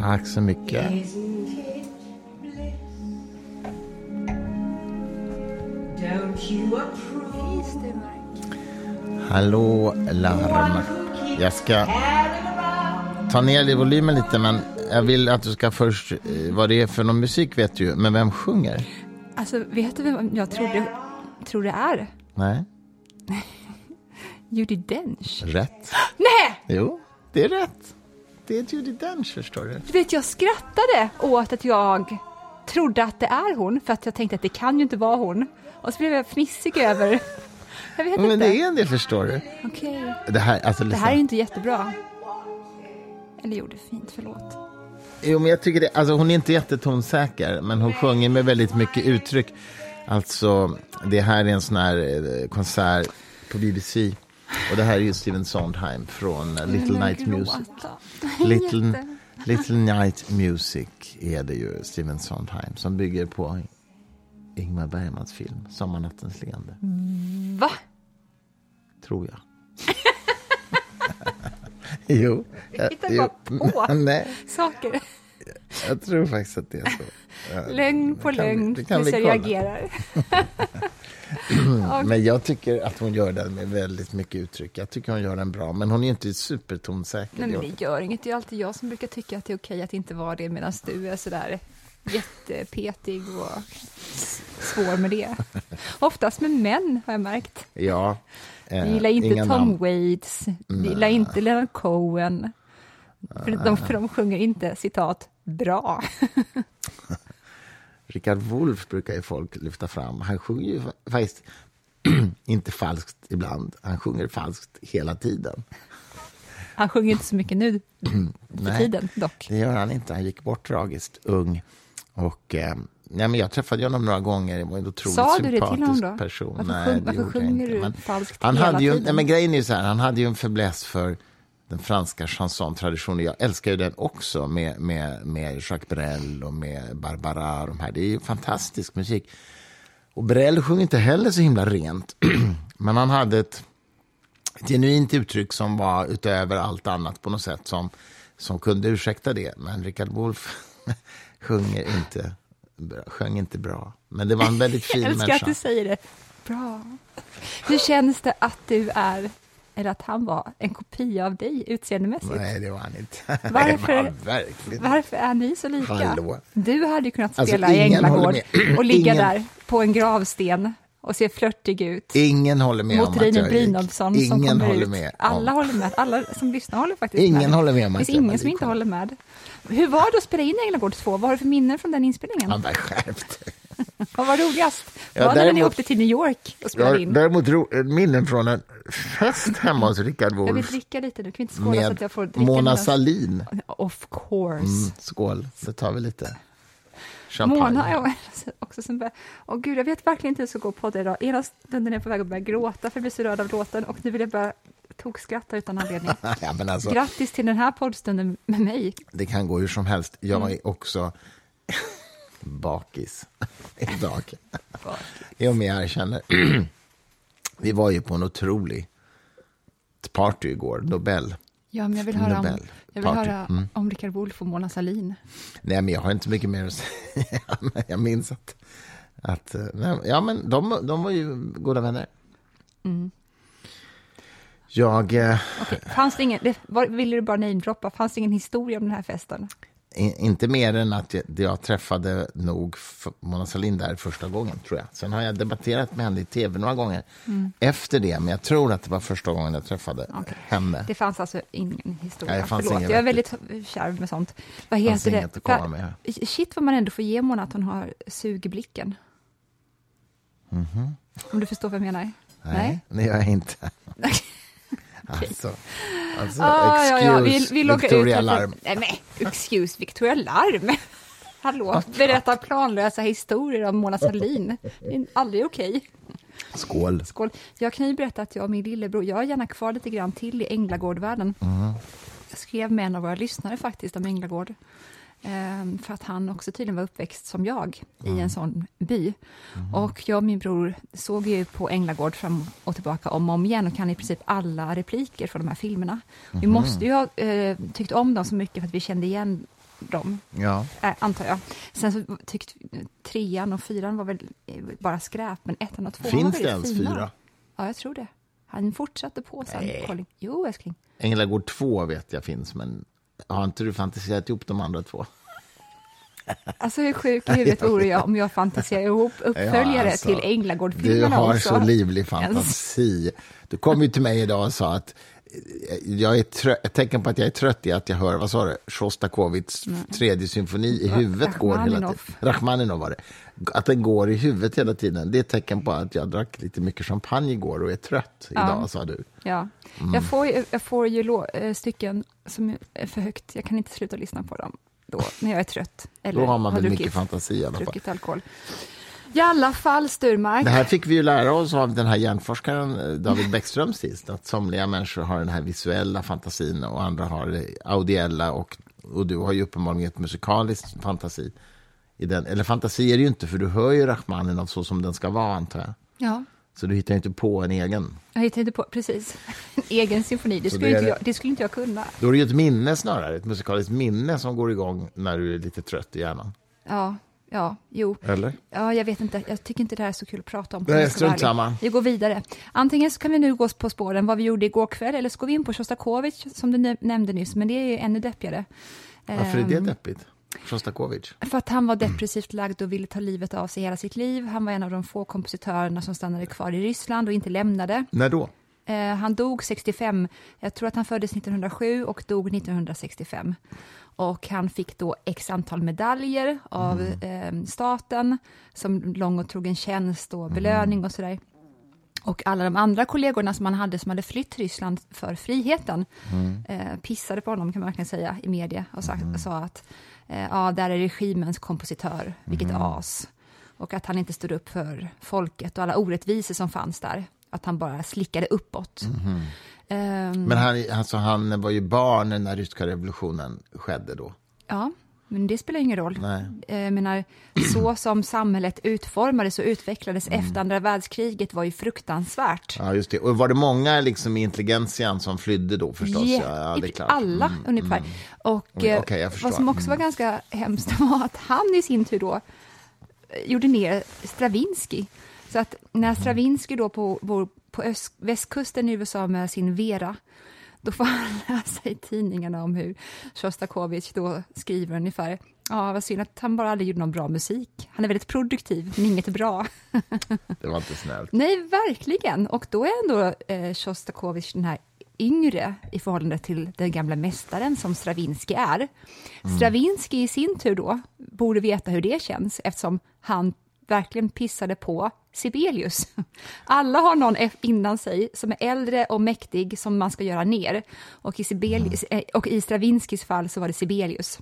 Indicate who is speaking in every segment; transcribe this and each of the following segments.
Speaker 1: Tack så mycket. Hallå larm. Jag ska ta ner volymen lite men jag vill att du ska först, eh, vad det är för någon musik vet du ju, men vem sjunger?
Speaker 2: Alltså, vet du vem jag tror det, tror det är?
Speaker 1: Nej.
Speaker 2: Judi Dench.
Speaker 1: Rätt.
Speaker 2: Nej!
Speaker 1: Jo, det är rätt. Det är Judi Dench förstår du.
Speaker 2: Du vet, jag skrattade åt att jag trodde att det är hon, för att jag tänkte att det kan ju inte vara hon. Och så blev jag fnissig över... Jag vet
Speaker 1: Men
Speaker 2: inte.
Speaker 1: det är det förstår du.
Speaker 2: Okej.
Speaker 1: Det här, alltså,
Speaker 2: Det här är inte jättebra. Eller är fint, förlåt.
Speaker 1: Jo, men jag tycker det, alltså hon är inte jättetonsäker, men hon sjunger med väldigt mycket uttryck. Alltså, det här är en sån här eh, konsert på BBC. Och det här är ju Steven Sondheim från eh, Little Night Music. Little. Little Night Music är det ju, Steven Sondheim, som bygger på Ingmar Bergmans film Sommarnattens leende,
Speaker 2: Va?
Speaker 1: tror jag. jo. jag-
Speaker 2: hittar bara på. Saker.
Speaker 1: Jag tror faktiskt att det är så.
Speaker 2: Lögn på
Speaker 1: kan vi-
Speaker 2: lögn. tills
Speaker 1: vi
Speaker 2: jag reagerar.
Speaker 1: Men jag tycker att hon gör den med väldigt mycket uttryck. Jag tycker hon gör den bra, men hon är inte supertonsäker.
Speaker 2: Nej, men
Speaker 1: Det-
Speaker 2: gör inget. Det är alltid jag som brukar tycka att det är okej att inte vara det, medan du är sådär jättepetig och svår med det. Oftast med män, har jag märkt.
Speaker 1: Ja. eh,
Speaker 2: Jag gillar inte Tom
Speaker 1: namn.
Speaker 2: Waits, jag gillar inte Leonard Cohen. För de, för de sjunger inte, citat, bra.
Speaker 1: Richard Wolff brukar ju folk lyfta fram. Han sjunger ju fa- faktiskt inte falskt ibland. Han sjunger falskt hela tiden.
Speaker 2: Han sjunger inte så mycket nu för
Speaker 1: Nej.
Speaker 2: tiden, dock.
Speaker 1: Det gör han inte. Han gick bort tragiskt ung. Och, eh, nej, men jag träffade honom några gånger. Det var en otroligt
Speaker 2: Sa du det till honom då?
Speaker 1: person.
Speaker 2: Varför,
Speaker 1: nej,
Speaker 2: sjung,
Speaker 1: det
Speaker 2: varför sjunger du falskt
Speaker 1: han
Speaker 2: hela
Speaker 1: hade ju,
Speaker 2: tiden?
Speaker 1: nej, men grejen är så här, han hade ju en fäbless för den franska chansontraditionen. Jag älskar ju den också med, med, med Jacques Brel och med Barbara och de här. Det är ju fantastisk musik. Och Brel sjunger inte heller så himla rent. Men han hade ett ett genuint uttryck som var utöver allt annat på något sätt som, som kunde ursäkta det. Men Richard Wolff sjunger inte, bra- sjöng inte bra. Men det var en väldigt fin
Speaker 2: Jag älskar
Speaker 1: människa.
Speaker 2: att du säger det. Bra. Hur känns det att du är, eller att han var, en kopia av dig utseendemässigt?
Speaker 1: Nej, det var han inte.
Speaker 2: Varför-
Speaker 1: Det var verkligen.
Speaker 2: Varför är ni så lika?
Speaker 1: Hallå.
Speaker 2: Du hade kunnat
Speaker 1: Alltså,
Speaker 2: spela i
Speaker 1: ingen
Speaker 2: Änglagård och ligga
Speaker 1: Ingen-
Speaker 2: där på en gravsten och se flörtig ut.
Speaker 1: Ingen håller med om
Speaker 2: Mot
Speaker 1: att jag.
Speaker 2: Brynolfsson som
Speaker 1: Ingen
Speaker 2: kommer
Speaker 1: håller
Speaker 2: ut.
Speaker 1: med.
Speaker 2: Alla
Speaker 1: om.
Speaker 2: håller med. Alla som lyssnar håller faktiskt
Speaker 1: Ingen
Speaker 2: med.
Speaker 1: håller med om
Speaker 2: Det
Speaker 1: att
Speaker 2: finns
Speaker 1: jag var
Speaker 2: ingen som inte håller med. Hur var det att spela in Änglagård 2? Vad har du för minnen från den inspelningen?
Speaker 1: Han var skärpt.
Speaker 2: Vad var roligast?
Speaker 1: Ja,
Speaker 2: var det när ni åkte till New York och spelade
Speaker 1: har
Speaker 2: in?
Speaker 1: däremot ro, minnen från en fest hemma hos Richard
Speaker 2: Jag vill
Speaker 1: Wolff
Speaker 2: dricka lite nu. Kan vi inte skåla så att jag får dricka
Speaker 1: Mona Salin.
Speaker 2: Of course.
Speaker 1: Mm, skål, så tar vi lite champagne.
Speaker 2: Mona är också som börjar, åh gud, jag vet verkligen inte hur det ska gå på det idag. Ena stunden är jag på väg att börja gråta för jag blir så rörd av låten och nu vill jag börja tokskratta utan anledning.
Speaker 1: ja, men alltså,
Speaker 2: Grattis till den här poddstunden med mig.
Speaker 1: det kan gå hur som helst. Jag
Speaker 2: Mm.
Speaker 1: är också bakis idag. I och med jag erkänner. Vi var ju på en otrolig party igår, Nobel.
Speaker 2: Ja, men jag vill höra om, jag vill
Speaker 1: party.
Speaker 2: höra
Speaker 1: Mm.
Speaker 2: om Rickard Wolff och Mona Sahlin.
Speaker 1: Nej, men jag har inte mycket mer att säga. Men jag minns att, att eh, nej, ja, men de, de var ju goda vänner.
Speaker 2: Mm.
Speaker 1: Jag, eh,
Speaker 2: Okej, Fanns det ingen, det, var, ville du bara namedroppa, fanns det ingen historia om den här festen?
Speaker 1: Inte mer än att jag, jag träffade nog Mona Sahlin där första gången, tror jag. Sen har jag debatterat med henne i tv några gånger efter det, men jag tror att det var första gången jag träffade
Speaker 2: Mm. Okej.
Speaker 1: henne.
Speaker 2: Det fanns alltså ingen historia.
Speaker 1: Nej,
Speaker 2: Förlåt, jag är väldigt kärv med sånt. Vad heter det?
Speaker 1: att komma med.
Speaker 2: Shit vad man ändå får ge Mona att hon har sug i blicken. Om du förstår vad jag menar?
Speaker 1: Mhm. Nej, det gör jag inte.
Speaker 2: Nej.
Speaker 1: Alltså, alltså
Speaker 2: Ah, ja, ja. Vi,
Speaker 1: excuse
Speaker 2: vi
Speaker 1: Victoria
Speaker 2: ut.
Speaker 1: Larm.
Speaker 2: Nej, men excuse Victoria Larm. Hallå, berätta planlösa historier om Mona Sahlin. Det är aldrig okej.
Speaker 1: Skål.
Speaker 2: Skål. Jag kan ju berätta att jag och min lillebror, jag har gärna kvar lite grann till i Änglagårdvärlden. Jag skrev med en av våra lyssnare faktiskt om Änglagård. Ehm, för att han också tydligen var uppväxt som jag i en sån by. Och jag och min bror såg ju på Änglagård fram och tillbaka om och om igen och kan i princip alla repliker från de här filmerna. Vi måste ju ha eh, tyckt om dem så mycket för att vi kände igen dem,
Speaker 1: Ja.
Speaker 2: äh, antar jag. Sen så tyckte trean och fyran var väl eh, bara skräp, men ettan och tvåan var
Speaker 1: Finns det ens
Speaker 2: fina.
Speaker 1: fyra?
Speaker 2: Ja, jag tror det. Han fortsatte på sen.
Speaker 1: Nej.
Speaker 2: Colin. Jo, älskling.
Speaker 1: Änglagård 2 vet jag finns, men har inte du fantiserat ihop de andra två?
Speaker 2: Alltså hur sjuk i huvudet vore jag om jag fantiserar ihop uppföljare
Speaker 1: Ja, alltså,
Speaker 2: till
Speaker 1: Du
Speaker 2: Änglagård-filmerna
Speaker 1: har
Speaker 2: också.
Speaker 1: så livlig fantasi. Du kom ju till mig idag och sa att eh, jag är trö- ett tecken på att jag är trött är att jag hör, vad sa du, Sjostakovitjs tredje symfoni i huvudet går hela tiden.
Speaker 2: Rachmaninov
Speaker 1: var det. Att den går i huvudet hela tiden, det är ett tecken på att jag drack lite mycket champagne igår och är trött idag, sa du.
Speaker 2: Ja.
Speaker 1: Mm.
Speaker 2: Jag, får, ju- jag får ju eh, stycken som är för högt. Jag kan inte sluta lyssna på dem då, när jag är trött. Eller
Speaker 1: Då har man väl
Speaker 2: druckit,
Speaker 1: mycket fantasi i alla fall.
Speaker 2: druckit alkohol. I alla fall, Sturmark.
Speaker 1: Det här fick vi ju lära oss av den här hjärnforskaren eh, David Bäckström sist, att somliga människor har den här visuella fantasin och andra har audiella och, och du har ju uppenbarligen ett musikaliskt fantasi. I den, eller fantasi är det ju inte, för du hör ju Rachmaninov så som den ska vara, antar jag.
Speaker 2: Ja,
Speaker 1: Så du hittar ju inte på en egen.
Speaker 2: jag hittade inte på, precis. En egen symfoni, det skulle,
Speaker 1: det
Speaker 2: inte jag, det skulle inte jag kunna.
Speaker 1: Då är det ju ett minne snarare, ett musikaliskt minne som går igång när du är lite trött i hjärnan.
Speaker 2: Ja, ja, jo.
Speaker 1: Eller?
Speaker 2: Ja, jag vet inte. Jag tycker inte det här är så kul att prata om.
Speaker 1: Nej, strunt samma.
Speaker 2: Vi går vidare. Antingen så kan vi nu gå på spåren vad vi gjorde igår kväll, eller så går vi in på Sjostakovitj, som du nä- nämnde nyss, men det är ju ännu deppigare.
Speaker 1: Varför är det
Speaker 2: Ehm,
Speaker 1: deppigt? Sjostakovitj?
Speaker 2: För att han var depressivt lagd och ville ta livet av sig hela sitt liv. Han var en av de få kompositörerna som stannade kvar i Ryssland och inte lämnade.
Speaker 1: När då?
Speaker 2: Eh, han dog 65. Jag tror att han föddes 1907 och dog 1965. Och han fick då x antal medaljer av eh, staten som lång och trogen tjänst och belöning och sådär. Och alla de andra kollegorna som han hade som hade flytt Ryssland för friheten eh, pissade på honom kan man verkligen säga i media och sa, sa att ja, där är regimens kompositör, vilket as. Och att han inte stod upp för folket och alla orättvisor som fanns där. Att han bara slickade uppåt. Ehm,
Speaker 1: Men han, alltså, han var ju barn när ryska revolutionen skedde då.
Speaker 2: Ja, men det spelar ingen roll.
Speaker 1: Nej.
Speaker 2: Eh, Jag menar, så som samhället utformades och utvecklades efter andra världskriget var ju fruktansvärt.
Speaker 1: Ja, just det. Och var det många liksom i intelligentian som flydde då förstås?
Speaker 2: Ja,
Speaker 1: ja, det är klart.
Speaker 2: Alla
Speaker 1: Mm,
Speaker 2: ungefär.
Speaker 1: mm.
Speaker 2: Och
Speaker 1: Oj,
Speaker 2: eh.
Speaker 1: Mm.
Speaker 2: vad som också var ganska hemskt var att han i sin tur då eh, gjorde ner Stravinsky. Så att
Speaker 1: Mm.
Speaker 2: när Stravinsky då på, på, på öst, västkusten i USA med sin Vera, då får han läsa i tidningarna om hur Sjostakovitj då skriver ungefär Ja, vad synd att han bara aldrig gjorde någon bra musik. Han är väldigt produktiv, men inget bra.
Speaker 1: Det var inte snällt.
Speaker 2: Nej, verkligen. Och då är ändå eh, Sjostakovitj den här yngre i förhållande till den gamla mästaren som Stravinsky är. Stravinsky i sin tur då borde veta hur det känns eftersom han verkligen pissade på Sibelius. Alla har någon eff- innan sig som är äldre och mäktig som man ska göra ner. Och i, Sibelius, eh, och i Stravinskys fall så var det Sibelius.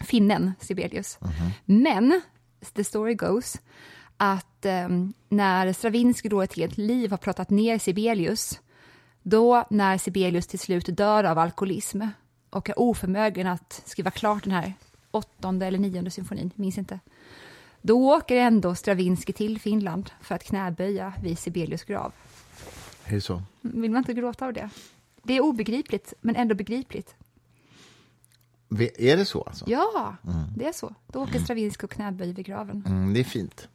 Speaker 2: Finnen Sibelius. Men, the story goes, att eh, när Stravinsky då ett helt liv har pratat ner Sibelius, då när Sibelius till slut dör av alkoholism och är oförmögen att skriva klart den här åttonde eller nionde symfonin, minns inte, då åker ändå Stravinsky till Finland för att knäböja vid Sibelius grav.
Speaker 1: Så?
Speaker 2: Vill man inte gråta av det? Det är obegripligt, men ändå begripligt.
Speaker 1: Är det så alltså?
Speaker 2: Ja, det är så. Då åker Stravinsky och knäböjer vid graven.
Speaker 1: Mm, det är fint.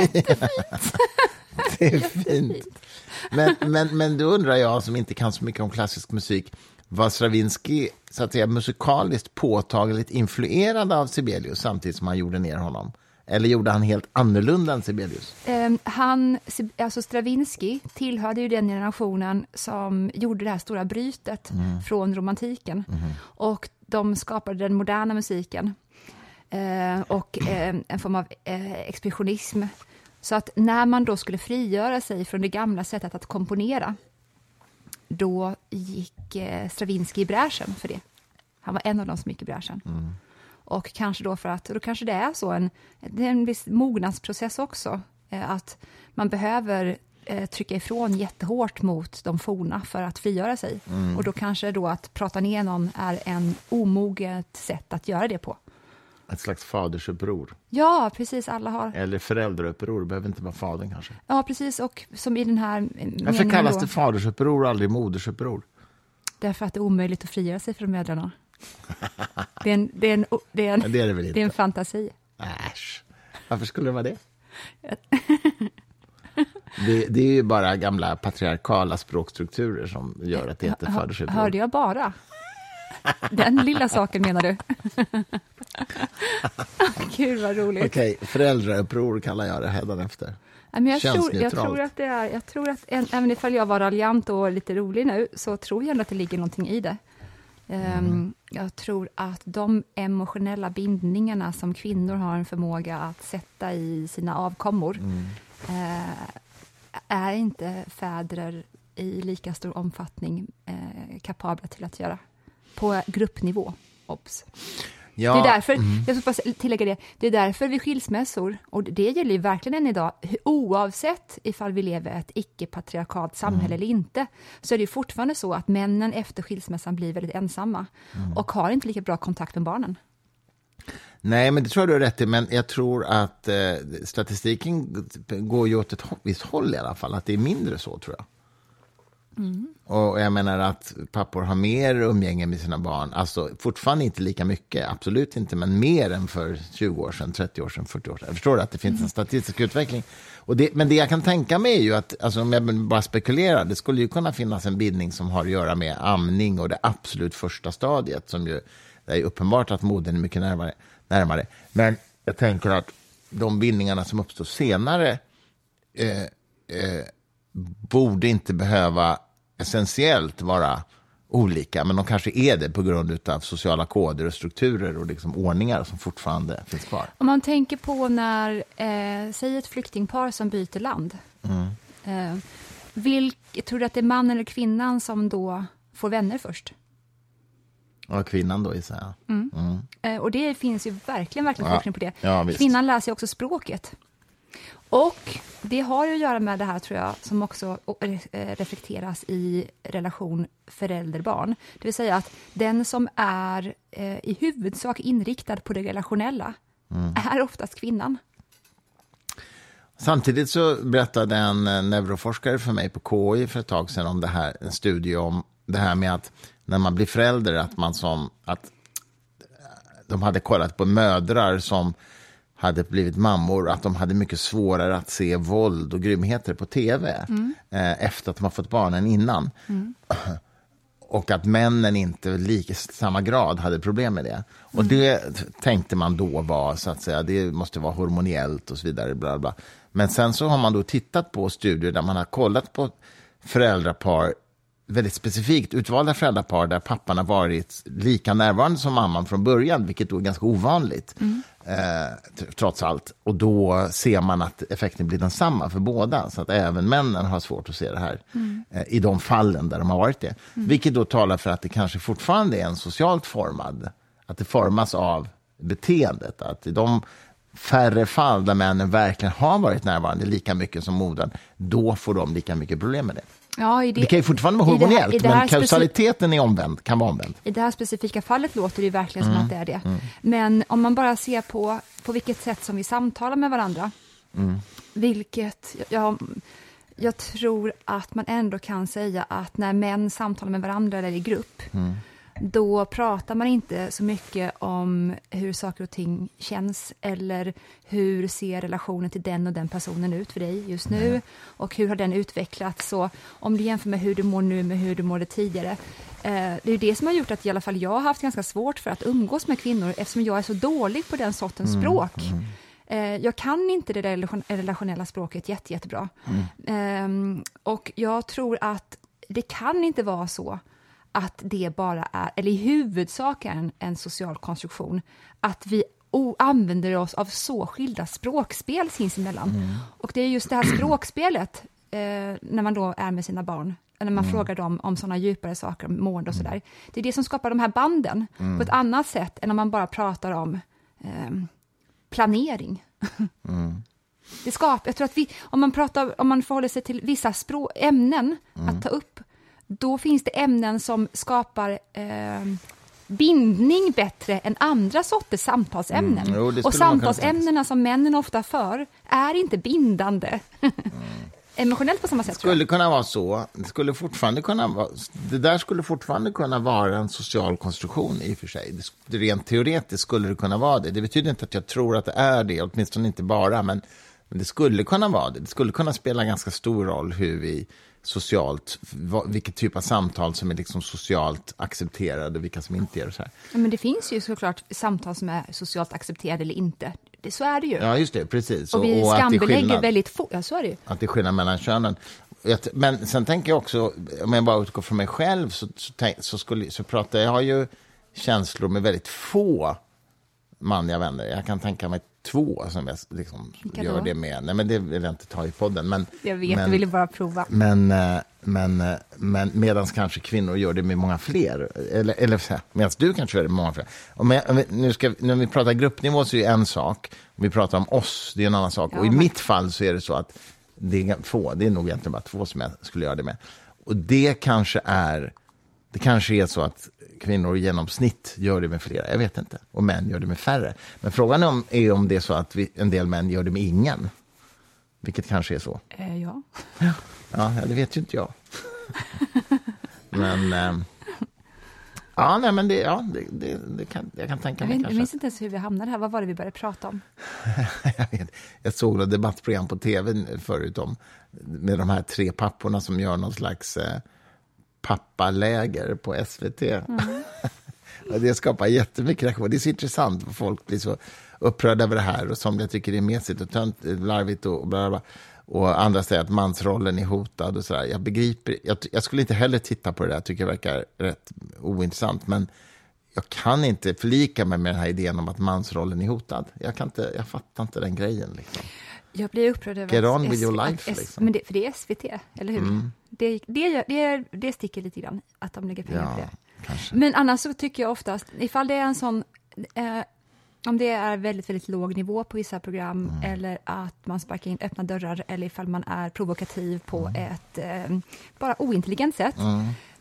Speaker 2: Jättefint!
Speaker 1: Det är fint. Men, men, men då undrar jag, som inte kan så mycket om klassisk musik, var Stravinsky så att säga, musikaliskt påtagligt influerad av Sibelius samtidigt som han gjorde ner honom? Eller gjorde han helt annorlunda än Sibelius?
Speaker 2: Ehm, han, alltså Stravinsky tillhörde ju den generationen som gjorde det här stora brytet från romantiken. Och de skapade den moderna musiken eh, och eh, en form av eh, expressionism. Så att när man då skulle frigöra sig från det gamla sättet att komponera, då gick eh, Stravinsky i bräschen för det. Han var en av de som gick i bräschen. Och kanske då för att, då kanske det är så, en, det är en viss mognadsprocess också, eh, att man behöver eh, trycka ifrån jättehårt mot de forna för att frigöra sig. Och då kanske då att prata ner någon är en omoget sätt att göra det på.
Speaker 1: Ett slags fadersuppror.
Speaker 2: Ja, precis, alla har.
Speaker 1: Eller föräldrauppror, det behöver inte vara fadern kanske.
Speaker 2: Ja, precis, och som i den här eh,
Speaker 1: Varför kallas
Speaker 2: då,
Speaker 1: det fadersuppror och aldrig modersuppror?
Speaker 2: Därför att det är omöjligt att frigöra sig från mödrarna. Det är en, det är en, det är en,
Speaker 1: Men det är det väl inte?
Speaker 2: det är en fantasi.
Speaker 1: Äsch, varför skulle det vara det? det? Det är ju bara gamla patriarkala språkstrukturer som gör att det sig ett
Speaker 2: Hörde jag bara? Den lilla saken menar du? Gud vad roligt.
Speaker 1: Okej, föräldrauppror kallar jag det hädanefter.
Speaker 2: Men jag, tror, jag tror att det är, jag tror att, en, även ifall jag var raljant och lite rolig nu, så tror jag ändå att det ligger någonting i det. Ehm,
Speaker 1: Mm.
Speaker 2: Jag tror att de emotionella bindningarna som kvinnor har en förmåga att sätta i sina avkommor,
Speaker 1: Mm.
Speaker 2: eh, är inte fäder i lika stor omfattning eh, kapabla till att göra. På gruppnivå, obs.
Speaker 1: Ja,
Speaker 2: Det är därför,
Speaker 1: mm.
Speaker 2: jag ska bara tillägga det, det är därför vid skilsmässor, och det gäller ju verkligen än idag, oavsett ifall vi lever i ett icke-patriarkalt samhälle
Speaker 1: Mm.
Speaker 2: eller inte, så är det ju fortfarande så att männen efter skilsmässan blir väldigt ensamma
Speaker 1: Mm.
Speaker 2: och har inte lika bra kontakt med barnen.
Speaker 1: Nej, men det tror jag du har rätt i. Men jag tror att eh, statistiken går ju åt ett visst håll i alla fall. Att det är mindre så, tror jag. Och jag menar att pappor har mer umgänge med sina barn. Alltså fortfarande inte lika mycket, absolut inte, men mer än för 20 år sedan, 30 år sedan, 40 år sedan. Jag förstår att det finns en statistisk utveckling. Och det, men det jag kan tänka mig är ju att, alltså om jag bara spekulerar, det skulle ju kunna finnas en bindning som har att göra med amning och det absolut första stadiet, som ju, det är uppenbart att modern är mycket närmare. närmare. Men jag tänker att de bindningarna som uppstår senare eh, eh, borde inte behöva essentiellt vara olika, men de kanske är det på grund av sociala koder och strukturer och liksom ordningar som fortfarande finns kvar.
Speaker 2: Om man tänker på när, eh, säg ett flyktingpar som byter land,
Speaker 1: Mm.
Speaker 2: eh, vilk, tror du att det är mannen eller kvinnan som då får vänner först?
Speaker 1: Och kvinnan då, gissar jag. Mm.
Speaker 2: Eh, och det finns ju verkligen, verkligen
Speaker 1: Ja.
Speaker 2: forskning på det.
Speaker 1: Ja.
Speaker 2: Kvinnan lär sig också språket. Och det har ju att göra med det här, tror jag, som också eh, reflekteras i relation förälder-barn. Det vill säga att den som är eh, i huvudsak inriktad på det relationella
Speaker 1: Mm.
Speaker 2: är oftast kvinnan.
Speaker 1: Samtidigt så berättade en eh, neuroforskare för mig på KI för ett tag sedan om det här, en studie om det här med att när man blir förälder, att man som, att de hade kollat på mödrar som hade blivit mammor, att de hade mycket svårare att se våld och grymheter på tv eh, efter att de har fått barnen innan. Och att männen inte i lika samma grad hade problem med det. Och det t- tänkte man då var, så att säga, det måste vara hormoniellt och så vidare. Bla bla. Men sen så har man då tittat på studier där man har kollat på föräldrapar, väldigt specifikt utvalda föräldrapar där pappan har varit lika närvarande som mamman från början, vilket då är ganska ovanligt. Eh, trots allt. Och då ser man att effekten blir densamma för båda. Så att även männen har svårt att se det här eh, i de fallen där de har varit det. Vilket då talar för att det kanske fortfarande är en socialt formad, att det formas av beteendet. Att i de färre fall där männen verkligen har varit närvarande lika mycket som modern, då får de lika mycket problem med det.
Speaker 2: Ja, i
Speaker 1: Det kan ju fortfarande vara
Speaker 2: det
Speaker 1: hormonellt,
Speaker 2: det
Speaker 1: men kausaliteten är omvänd, kan vara omvänd.
Speaker 2: I det här specifika fallet låter det ju verkligen
Speaker 1: Mm.
Speaker 2: som att det är det. Men om man bara ser på, på vilket sätt som vi samtalar med varandra,
Speaker 1: Mm.
Speaker 2: vilket jag, jag tror att man ändå kan säga att när män samtalar med varandra eller i grupp,
Speaker 1: Mm.
Speaker 2: Då pratar man inte så mycket om hur saker och ting känns eller hur ser relationen till den och den personen ut för dig just nu och hur har den utvecklats. Så om du jämför med hur du mår nu med hur du mådde tidigare. Eh, det är det som har gjort att i alla fall jag har haft ganska svårt för att umgås med kvinnor eftersom jag är så dålig på den sortens språk. Eh, jag kan inte det relation- relationella språket jätte, jättebra. Ehm, och jag tror att det kan inte vara så att det bara är, eller i huvudsak är en, en social konstruktion, att vi o- använder oss av så skilda språkspel sinsemellan. Och det är just det här språkspelet, eh, när man då är med sina barn, när man frågar dem om sådana djupare saker, om mående och sådär. Det är det som skapar de här banden på ett annat sätt än om man bara pratar om ehm, planering. Det skapar, jag tror att vi, om man, pratar, om man förhåller sig till vissa språ, ämnen att ta upp, då finns det ämnen som skapar eh, bindning bättre än andra sorters samtalsämnen.
Speaker 1: Mm, jo, det
Speaker 2: och samtalsämnena som männen ofta för är inte bindande. emotionellt på samma sätt. jag.
Speaker 1: skulle kunna vara så. Det, skulle fortfarande kunna vara, det där skulle fortfarande kunna vara en social konstruktion i och för sig. Det, rent teoretiskt skulle det kunna vara det. Det betyder inte att jag tror att det är det, åtminstone inte bara, men, men det skulle kunna vara det. Det skulle kunna spela ganska stor roll hur vi socialt, vad, vilket typ av samtal som är liksom socialt accepterade och vilka som inte är det. Så här.
Speaker 2: Ja, men det finns ju såklart samtal som är socialt accepterade eller inte. Det, så är det ju.
Speaker 1: Ja, just det, precis.
Speaker 2: och vi
Speaker 1: att det är
Speaker 2: skambelägger
Speaker 1: skillnad.
Speaker 2: väldigt få. Ja, så är det ju.
Speaker 1: att det är skillnad mellan könen. Men sen tänker jag också, om jag bara utgår från mig själv, så, så, så, skulle, så pratar jag, jag har ju känslor med väldigt få manliga vänner. Jag kan tänka mig två som jag liksom gör det med. Nej, men det vill jag inte ta i podden. Men,
Speaker 2: Jag vet,
Speaker 1: men,
Speaker 2: jag ville bara prova.
Speaker 1: men, eh, men, eh, men medan kanske kvinnor gör det med många fler. Eller, eller medan du kanske gör det med många fler. Om vi, nu ska, när vi pratar gruppnivå så är det en sak. Om vi pratar om oss, det är en annan sak.
Speaker 2: Ja,
Speaker 1: och i
Speaker 2: men-
Speaker 1: mitt fall så är det så att det är få, det är nog egentligen bara två som jag skulle göra det med. Och det kanske är, det kanske är så att kvinnor i genomsnitt gör det med flera, jag vet inte. Och män gör det med färre. Men frågan är om, är om det är så att vi, en del män gör det med ingen. Vilket kanske är så.
Speaker 2: Eh, ja.
Speaker 1: Ja, det vet ju inte jag. men... ehm, ja, nej, men det, ja, det, det, det kan, jag kan tänka
Speaker 2: Jag,
Speaker 1: mig
Speaker 2: jag
Speaker 1: kanske.
Speaker 2: minns inte ens hur vi hamnade här. Vad var det vi började prata om?
Speaker 1: jag, vet, jag såg något debattprogram på tv förut om med de här tre papporna som gör någon slags eh, pappaläger på SVT. Och det skapar jättemycket reaktion. Det är så intressant folk blir så upprörda över det här och somliga tycker det är mesigt och tönt, larvigt och bla, bla, bla. Och andra säger att mansrollen är hotad och sådär. Jag begriper, jag, jag skulle inte heller titta på det där, jag tycker det verkar rätt ointressant. Men jag kan inte förlika mig med den här idén om att mansrollen är hotad. Jag, kan inte, jag fattar inte den grejen. Liksom.
Speaker 2: Jag blir upprörd över
Speaker 1: Get on with your life, liksom.
Speaker 2: Men det, för det är SVT, eller hur? Det, det, det, det sticker lite grann, att de lägger pengar på
Speaker 1: Ja,
Speaker 2: det.
Speaker 1: kanske.
Speaker 2: Men annars så tycker jag oftast, ifall det är en sån... Eh, om det är väldigt, väldigt låg nivå på vissa program
Speaker 1: Mm.
Speaker 2: eller att man sparkar in öppna dörrar eller ifall man är provokativ på
Speaker 1: Mm.
Speaker 2: ett eh, bara ointelligent sätt,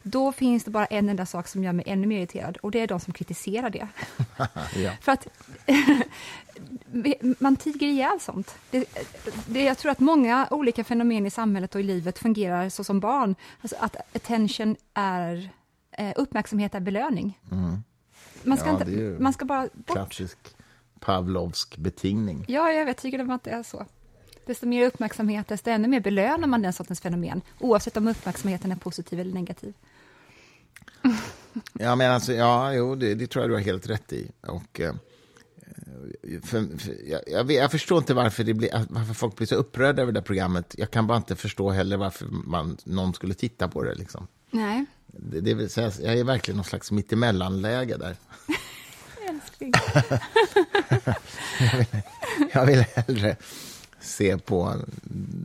Speaker 2: då finns det bara en enda sak som gör mig ännu mer irriterad och det är de som kritiserar det.
Speaker 1: Ja.
Speaker 2: För att man tiger ihjäl sånt. Det, det, jag tror att många olika fenomen i samhället och i livet fungerar så som barn. Alltså att attention är, eh, uppmärksamhet är belöning. Man ska,
Speaker 1: Mm. Ja,
Speaker 2: inte, man ska bara bort.
Speaker 1: Klassisk Pavlovsk betingning.
Speaker 2: Ja, jag vet, tycker att det är så. Desto mer uppmärksamhet, desto ännu mer belönar man den sortens fenomen, oavsett om uppmärksamheten är positiv eller negativ.
Speaker 1: Ja, men alltså, ja, jo, det, det tror jag du har helt rätt i. Och, eh, för, för, jag, jag, jag förstår inte varför, det blir, varför folk blir så upprörda över det programmet. Jag kan bara inte förstå heller varför man, någon skulle titta på det. Liksom.
Speaker 2: Nej,
Speaker 1: Det, det vill säga, jag är verkligen någon slags mittemellanläge där.
Speaker 2: älskling.
Speaker 1: Jag vill hellre se på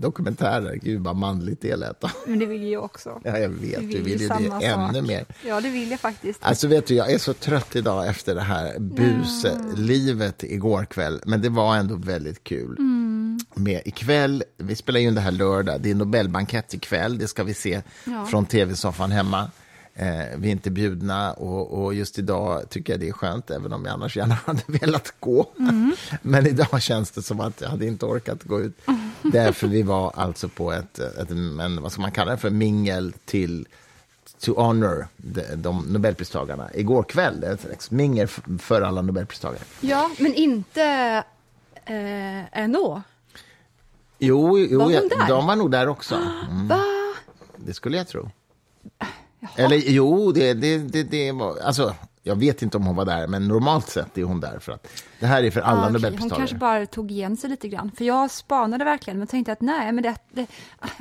Speaker 1: dokumentärer. Gud, vad manligt det lät.
Speaker 2: Men det vill jag också.
Speaker 1: Ja, jag vet,
Speaker 2: Du
Speaker 1: du
Speaker 2: vill
Speaker 1: vill
Speaker 2: ju
Speaker 1: det ännu mer.
Speaker 2: Ja, det vill jag faktiskt.
Speaker 1: Alltså vet du, jag är så trött idag efter det här buslivet igår kväll. Men det var ändå väldigt kul.
Speaker 2: Mm.
Speaker 1: Med ikväll, vi spelar ju in det här lördag, det är Nobelbankett ikväll. Det ska vi se
Speaker 2: Ja.
Speaker 1: från tv-soffan hemma. Eh, vi är inte bjudna och, och just idag tycker jag det är skönt, även om jag annars gärna hade velat gå.
Speaker 2: Mm.
Speaker 1: Men idag känns det som att jag hade inte orkat gå ut. Därför vi var alltså på ett, ett en, vad ska man kalla det för, mingel till to honor de, de Nobelpristagarna igår kväll. Ett slags mingel för alla Nobelpristagare.
Speaker 2: Ja, men inte eh, NO.
Speaker 1: Jo, jo
Speaker 2: Var där?
Speaker 1: de var nog där också. Mm, det skulle jag tro. Eller jo, det, det, det, det var... Alltså, jag vet inte om hon var där, men normalt sett är hon där. för att det här är för alla
Speaker 2: Ah, okej. Hon
Speaker 1: Nobelpristagare.
Speaker 2: kanske bara tog igen sig lite grann. För jag spanade verkligen, men tänkte att nej, men det... det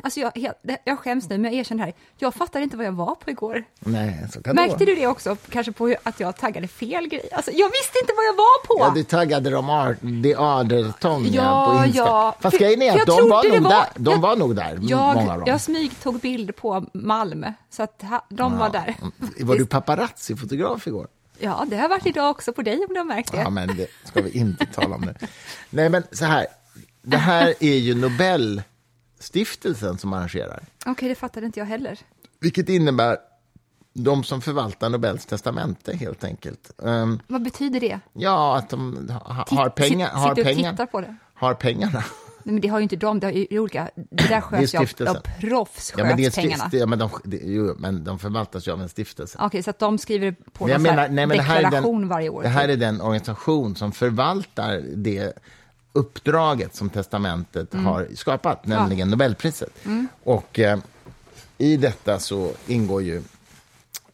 Speaker 2: alltså jag, det, jag skäms nu, men jag erkänner det här. Jag fattade inte vad jag var på igår.
Speaker 1: Nej, så kan det
Speaker 2: Märkte
Speaker 1: vara.
Speaker 2: du det också? Kanske på att jag taggade fel grej? Alltså, jag visste inte vad jag var på!
Speaker 1: Ja, du taggade dem ar- de Aderton ja,
Speaker 2: Ja,
Speaker 1: på Insta.
Speaker 2: ja.
Speaker 1: Fast grejen är att
Speaker 2: jag
Speaker 1: de var, nog
Speaker 2: det var-
Speaker 1: där. De
Speaker 2: jag-
Speaker 1: var nog där, många av
Speaker 2: Jag,
Speaker 1: dem.
Speaker 2: jag smyg tog bild på Malmö, så att ha, de var där.
Speaker 1: Var du paparazzi-fotograf igår?
Speaker 2: Ja, det har varit idag också på dig om du har märkt det.
Speaker 1: Ja, men det ska vi inte tala om nu. Nej, men så här. Det här är ju Nobelstiftelsen som arrangerar.
Speaker 2: Okej, det fattade inte jag heller.
Speaker 1: Vilket innebär de som förvaltar Nobels testamente, helt enkelt. Ehm,
Speaker 2: Vad betyder det?
Speaker 1: ja, att de ha, har pengar. Har, pengar har pengarna.
Speaker 2: Men det har ju inte de, det har ju olika, det där sköts ju av, av proffs,
Speaker 1: Ja, men, det är
Speaker 2: pengarna.
Speaker 1: ja, men, de, det, jo, men de förvaltas ju av en stiftelse.
Speaker 2: Okej, så att de skriver på
Speaker 1: Men jag menar, nej, men det
Speaker 2: deklaration
Speaker 1: den,
Speaker 2: varje år.
Speaker 1: det här
Speaker 2: typ.
Speaker 1: är den organisation som förvaltar det uppdraget som testamentet
Speaker 2: Mm.
Speaker 1: har skapat, nämligen Nobelpriset. Och eh, i detta så ingår ju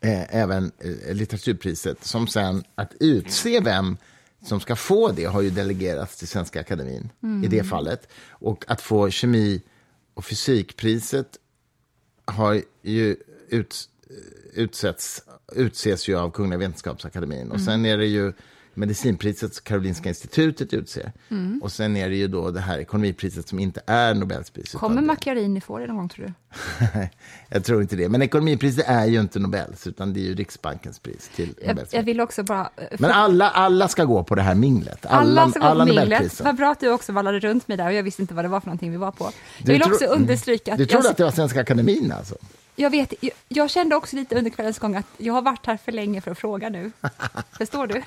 Speaker 1: eh, även eh, litteraturpriset som sen att utse vem som ska få det har ju delegerats till Svenska Akademin i det fallet. Och att få kemi och fysikpriset har ju ut, utsätts, utses ju av Kungliga Vetenskapsakademin. Och sen är det ju medicinpriset som Karolinska institutet utser. Och sen är det ju då det här ekonomipriset som inte är Nobelpriset.
Speaker 2: Kommer Macchiarini få det någon gång, tror du?
Speaker 1: jag tror inte det. Men ekonomipriset är ju inte Nobels, utan det är ju Riksbankens pris till
Speaker 2: Jag, jag vill också bara... eh,
Speaker 1: Men alla, alla ska gå på det här minglet.
Speaker 2: Alla ska gå på minglet. Vad bra att du också vallade runt mig där och jag visste inte vad det var för någonting vi var på. Jag
Speaker 1: Du
Speaker 2: vill
Speaker 1: tro-
Speaker 2: också understryka att
Speaker 1: Du trodde
Speaker 2: jag,
Speaker 1: att det var Svenska Akademin alltså?
Speaker 2: Jag, vet, jag, jag kände också lite under kvällens gång att jag har varit här för länge för att fråga nu. Förstår du?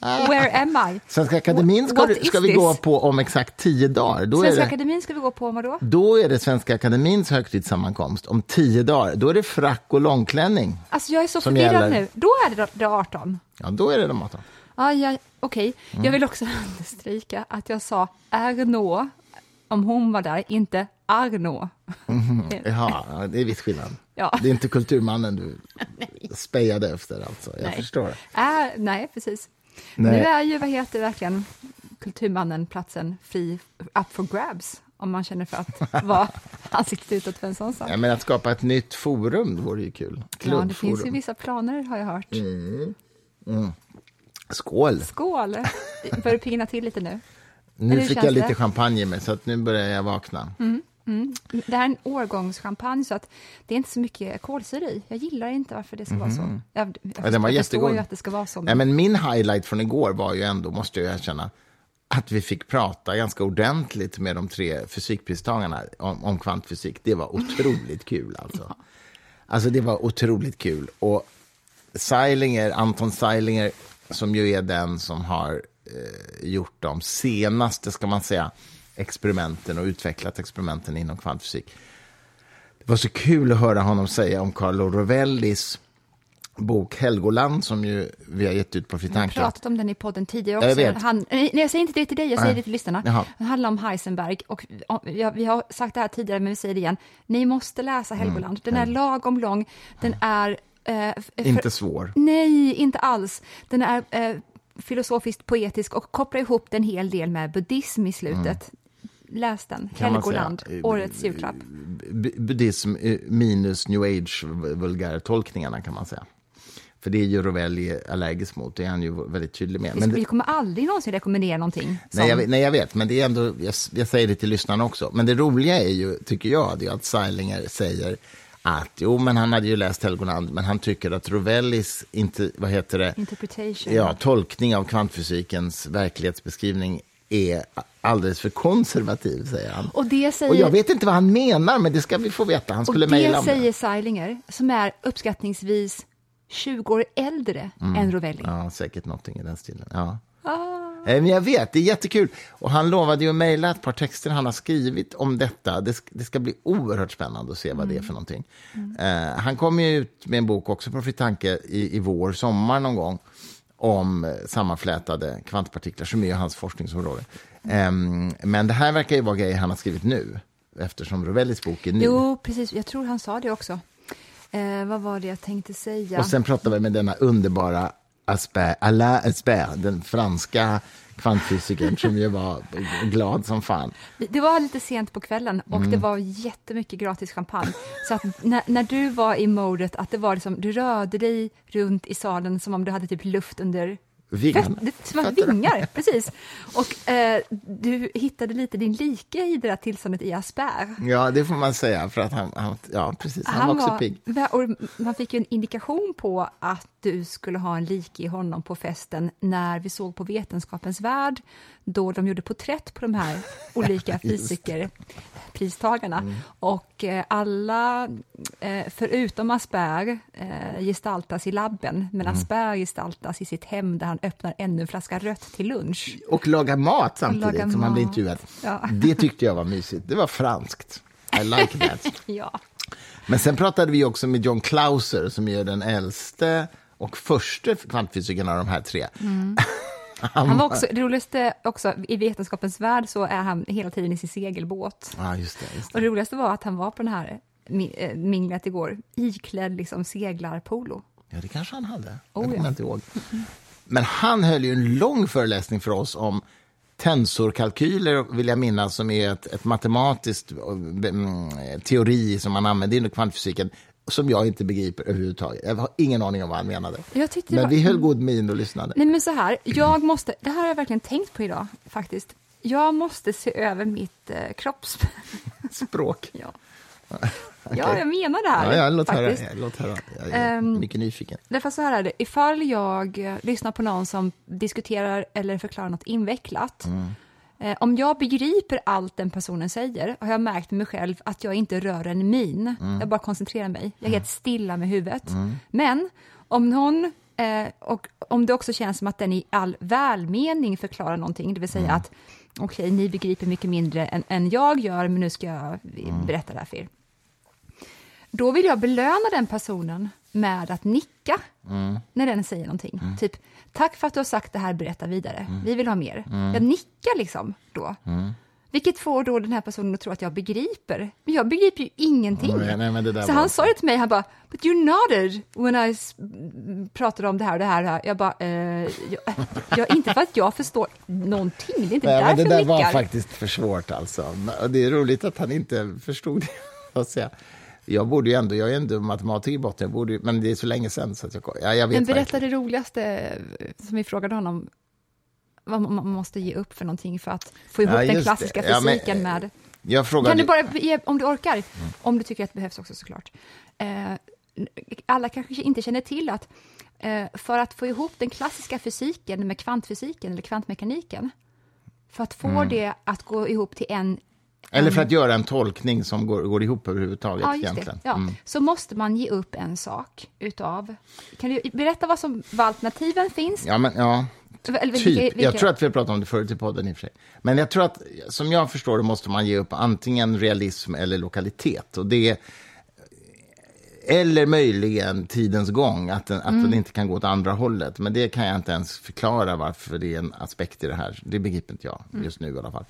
Speaker 2: Where am I?
Speaker 1: Svenska Akademin ska, du, ska vi
Speaker 2: this?
Speaker 1: gå på om exakt tio dagar. Då
Speaker 2: Svenska
Speaker 1: det,
Speaker 2: Akademin ska vi gå på om vadå?
Speaker 1: då är det Svenska Akademins högtidssammankomst om tio dagar. Då är det frack och långklänning.
Speaker 2: Alltså jag är så förvirrad
Speaker 1: gäller.
Speaker 2: nu. Då är det det 18.
Speaker 1: Ja, då är det de 18.
Speaker 2: Ah, ja, Okej,
Speaker 1: Mm.
Speaker 2: jag vill också understryka att jag sa Arnaud om hon var där, inte Arnaud.
Speaker 1: Jaha, ja, det är viss skillnad.
Speaker 2: Ja.
Speaker 1: Det är inte kulturmannen du spejade efter alltså. Jag
Speaker 2: Nej.
Speaker 1: förstår.
Speaker 2: Äh, nej, precis.
Speaker 1: Nej.
Speaker 2: Nu är ju, vad heter det verkligen, Kulturmannen-platsen fri, up for grabs, om man känner för att vara ansiktet utåt för en sån sak.
Speaker 1: Ja, men att skapa ett nytt forum det vore ju kul.
Speaker 2: Ja, det finns ju vissa planer, har jag hört.
Speaker 1: Skål!
Speaker 2: Skål! Börjar du pigna till lite nu?
Speaker 1: Nu fick jag lite
Speaker 2: det?
Speaker 1: champagne i mig, så att nu börjar jag vakna.
Speaker 2: Det här är en årgångschampagne, så att det är inte så mycket kolsyra i. Jag gillar inte varför det ska vara så. Jag, jag,
Speaker 1: Mhm. den var
Speaker 2: jag förstår ju att det ska vara så.
Speaker 1: Nej, men min highlight från igår var ju ändå, måste jag erkänna, att vi fick prata ganska ordentligt med de tre fysikpristagarna om, om kvantfysik. Det var otroligt kul alltså. Alltså det var otroligt kul. Och Seilinger, Anton Seilinger, som ju är den som har eh, gjort de senaste, ska man säga, experimenten och utvecklat experimenten inom kvantfysik. Det var så kul att höra honom säga om Carlo Rovellis bok Helgoland, som ju vi har gett ut på Fritt
Speaker 2: Jag har pratat om den i podden tidigare
Speaker 1: Jag
Speaker 2: också.
Speaker 1: vet.
Speaker 2: Han, nej, jag säger inte det till dig, jag säger
Speaker 1: Nej.
Speaker 2: det till lyssnarna.
Speaker 1: Jaha.
Speaker 2: Det handlar om Heisenberg. Och, vi har- vi sagt det här tidigare, men vi säger det igen. Ni måste läsa
Speaker 1: Mm.
Speaker 2: Helgoland. Den är lagom lång. Den är... Eh, för-
Speaker 1: Inte svår.
Speaker 2: Nej, inte alls. Den är eh, filosofiskt poetisk och kopplar ihop den en hel del med buddhism i slutet. Läs den, Helgoland,
Speaker 1: säga.
Speaker 2: årets julklapp.
Speaker 1: Buddhism eh, minus new age vulgärtolkningarna kan man säga. För det är ju Rovelli allergisk mot, det är han ju väldigt tydlig med. Men
Speaker 2: vi kommer aldrig någonsin rekommendera någonting. Som,
Speaker 1: nej, jag, vet- nej, jag vet, men det är ändå, jag, jag säger det till lyssnarna också. Men det roliga är ju, tycker jag, det är att Seilinger säger att jo, men han hade ju läst Helgoland, men han tycker att Rovellis, inte, vad heter det,
Speaker 2: Interpretation.
Speaker 1: ja, tolkning av kvantfysikens verklighetsbeskrivning är alldeles för konservativ, säger han.
Speaker 2: Och det säger...
Speaker 1: Och jag vet inte vad han menar, men det ska vi få veta. Han skulle
Speaker 2: Och
Speaker 1: mejla
Speaker 2: det
Speaker 1: om
Speaker 2: säger
Speaker 1: det.
Speaker 2: Seilinger, som är uppskattningsvis 20 år äldre än Rovelli.
Speaker 1: Mm. Ja, säkert någonting i den stilen. Ja.
Speaker 2: Ah.
Speaker 1: Eh, Men jag vet, det är jättekul. Och han lovade ju att mejla ett par texter han har skrivit om detta. Det, det ska bli oerhört spännande att se vad det är för någonting. Eh, han kommer ut med en bok också på Fri Tanke i, i vår, sommar någon gång om sammanflätade kvantpartiklar, som är hans forskningsområde. Ehm, men det här verkar ju vara grejer han har skrivit nu, eftersom Rovellis bok är ny.
Speaker 2: Jo, precis. Jag tror han sa det också. Eh, vad var det jag tänkte säga?
Speaker 1: Och sen pratade vi med denna underbara Asper, Alain Aspert, den franska kvantfysikern som ju var glad som fan.
Speaker 2: Det var lite sent på kvällen och
Speaker 1: Mm.
Speaker 2: det var jättemycket gratis champagne. Så när, när du var i modet att det var liksom, du rörde dig runt i salen som om du hade typ luft under
Speaker 1: Vingarna.
Speaker 2: Det var vingar, precis. Och eh, du hittade lite din like i det där tillståndet i Asper.
Speaker 1: Ja, det får man säga, för att han, han ja precis, han, var också pigg.
Speaker 2: och man fick ju en indikation på att du skulle ha en like i honom på festen när vi såg på Vetenskapens Värld, då de gjorde porträtt på de här olika fysikerpristagarna. Mm. Och eh, alla, eh, förutom Asper, eh, gestaltas i labben, men mm. Asper gestaltas i sitt hem där han öppnar ännu en flaska rött till lunch.
Speaker 1: Och lagar mat samtidigt lagar som mat. han blir intervjuad. Ja. Det tyckte jag var mysigt. Det var franskt. I like that.
Speaker 2: ja.
Speaker 1: Men sen pratade vi också med John Clauser som är den äldste och första kvantfysikern av de här tre.
Speaker 2: Mm. Han var också, det roligaste också, i vetenskapens värld så är han hela tiden i sin segelbåt.
Speaker 1: Ja, just det, just
Speaker 2: det. Och det roligaste var att han var på den här eh, minglet igår, iklädd liksom seglarpolo.
Speaker 1: Ja, det kanske han hade. Oh, jag kommer ja. inte ihåg. Men han höll ju en lång föreläsning för oss om tensorkalkyler, vill jag minnas, som är ett, ett matematiskt um, teori som man använder inom kvantfysiken som jag inte begriper överhuvudtaget. Jag har ingen aning om vad han menade. men var... vi höll god min och lyssnade.
Speaker 2: Nej, men så här, jag måste, det här har jag verkligen tänkt på idag, faktiskt. Jag måste se över mitt eh,
Speaker 1: kroppsspråk.
Speaker 2: ja. Okay. Ja, jag menar det här.
Speaker 1: Ja, ja, låt faktiskt. höra. Låt höra. Jag är um, mycket nyfiken.
Speaker 2: Därför så här är det, ifall jag eh, lyssnar på någon som diskuterar eller förklarar något invecklat, mm. Eh, om jag begriper allt den personen säger, har jag märkt med mig själv att jag inte rör en min. Mm. Jag bara koncentrerar mig. Jag är helt stilla med huvudet. Mm. Men om någon eh, och om det också känns som att den i all välmening förklarar någonting, det vill säga mm. att okej, okay, ni begriper mycket mindre än, än jag gör, men nu ska jag mm. berätta det här för er då vill jag belöna den personen med att nicka mm. när den säger någonting. Mm. Typ, tack för att du har sagt det här, berätta vidare. Mm. Vi vill ha mer. Mm. Jag nickar liksom då. Mm. Vilket får då den här personen att tro att jag begriper. Men jag begriper ju ingenting.
Speaker 1: Nej, nej,
Speaker 2: så han sa det till mig, han bara, but you nodded when I pratade om det här och det här. här. Jag bara, eh, jag, jag, inte för att jag förstår någonting, det är inte nej, därför
Speaker 1: men Det
Speaker 2: där
Speaker 1: var faktiskt för svårt alltså. Det är roligt att han inte förstod det jag borde ju ändå, jag är ändå matematiker i botten, jag borde, men det är så länge sedan så att jag, ja, jag vet
Speaker 2: Men berätta verkligen. det roligaste eh, som vi frågade honom, vad man måste ge upp för någonting för att få ihop ja, den klassiska det. fysiken ja, med...
Speaker 1: Jag frågade...
Speaker 2: Kan du bara, ge, om du orkar, mm. om du tycker att det behövs också såklart. Eh, alla kanske inte känner till att eh, för att få ihop den klassiska fysiken med kvantfysiken eller kvantmekaniken, för att få mm. det att gå ihop till en
Speaker 1: eller för att göra en tolkning som går, går ihop överhuvudtaget. Ja,
Speaker 2: det. Ja. Mm. Så måste man ge upp en sak utav... Kan du berätta vad, som, vad alternativen finns?
Speaker 1: Ja, men, ja. Eller, typ. Vilka, vilka? Jag tror att vi har pratat om det förut i podden i och för sig. Men jag tror att, som jag förstår det, måste man ge upp antingen realism eller lokalitet. Och det eller möjligen tidens gång, att, den, att mm. den inte kan gå åt andra hållet. Men det kan jag inte ens förklara varför det är en aspekt i det här. Det begriper inte jag just nu i alla fall.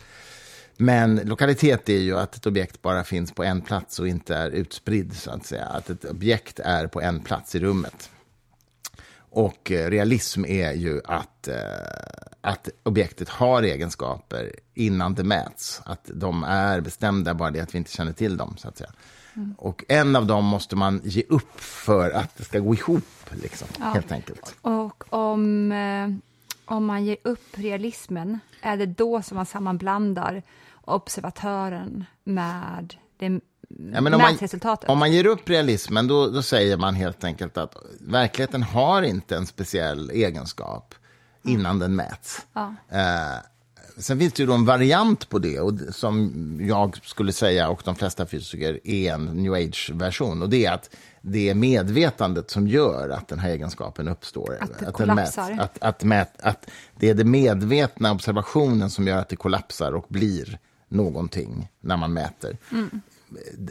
Speaker 1: Men lokalitet är ju att ett objekt bara finns på en plats och inte är utspridd, så att säga. Att ett objekt är på en plats i rummet. Och eh, realism är ju att, eh, att objektet har egenskaper innan det mäts. Att de är bestämda, bara det att vi inte känner till dem. så att säga. Mm. Och en av dem måste man ge upp för att det ska gå ihop, liksom, ja. helt enkelt.
Speaker 2: Och om, eh, om man ger upp realismen, är det då som man sammanblandar observatören med det ja, men om.
Speaker 1: Man, om man ger upp realismen, då, då säger man helt enkelt att verkligheten har inte en speciell egenskap innan den mäts. Ja. Eh, sen finns det ju en variant på det, och som jag skulle säga, och de flesta fysiker, är en new age-version. Och det är att det är medvetandet som gör att den här egenskapen uppstår.
Speaker 2: Att det att kollapsar.
Speaker 1: Mät, att, att, mät, att det är den medvetna observationen som gör att det kollapsar och blir någonting när man mäter. Mm.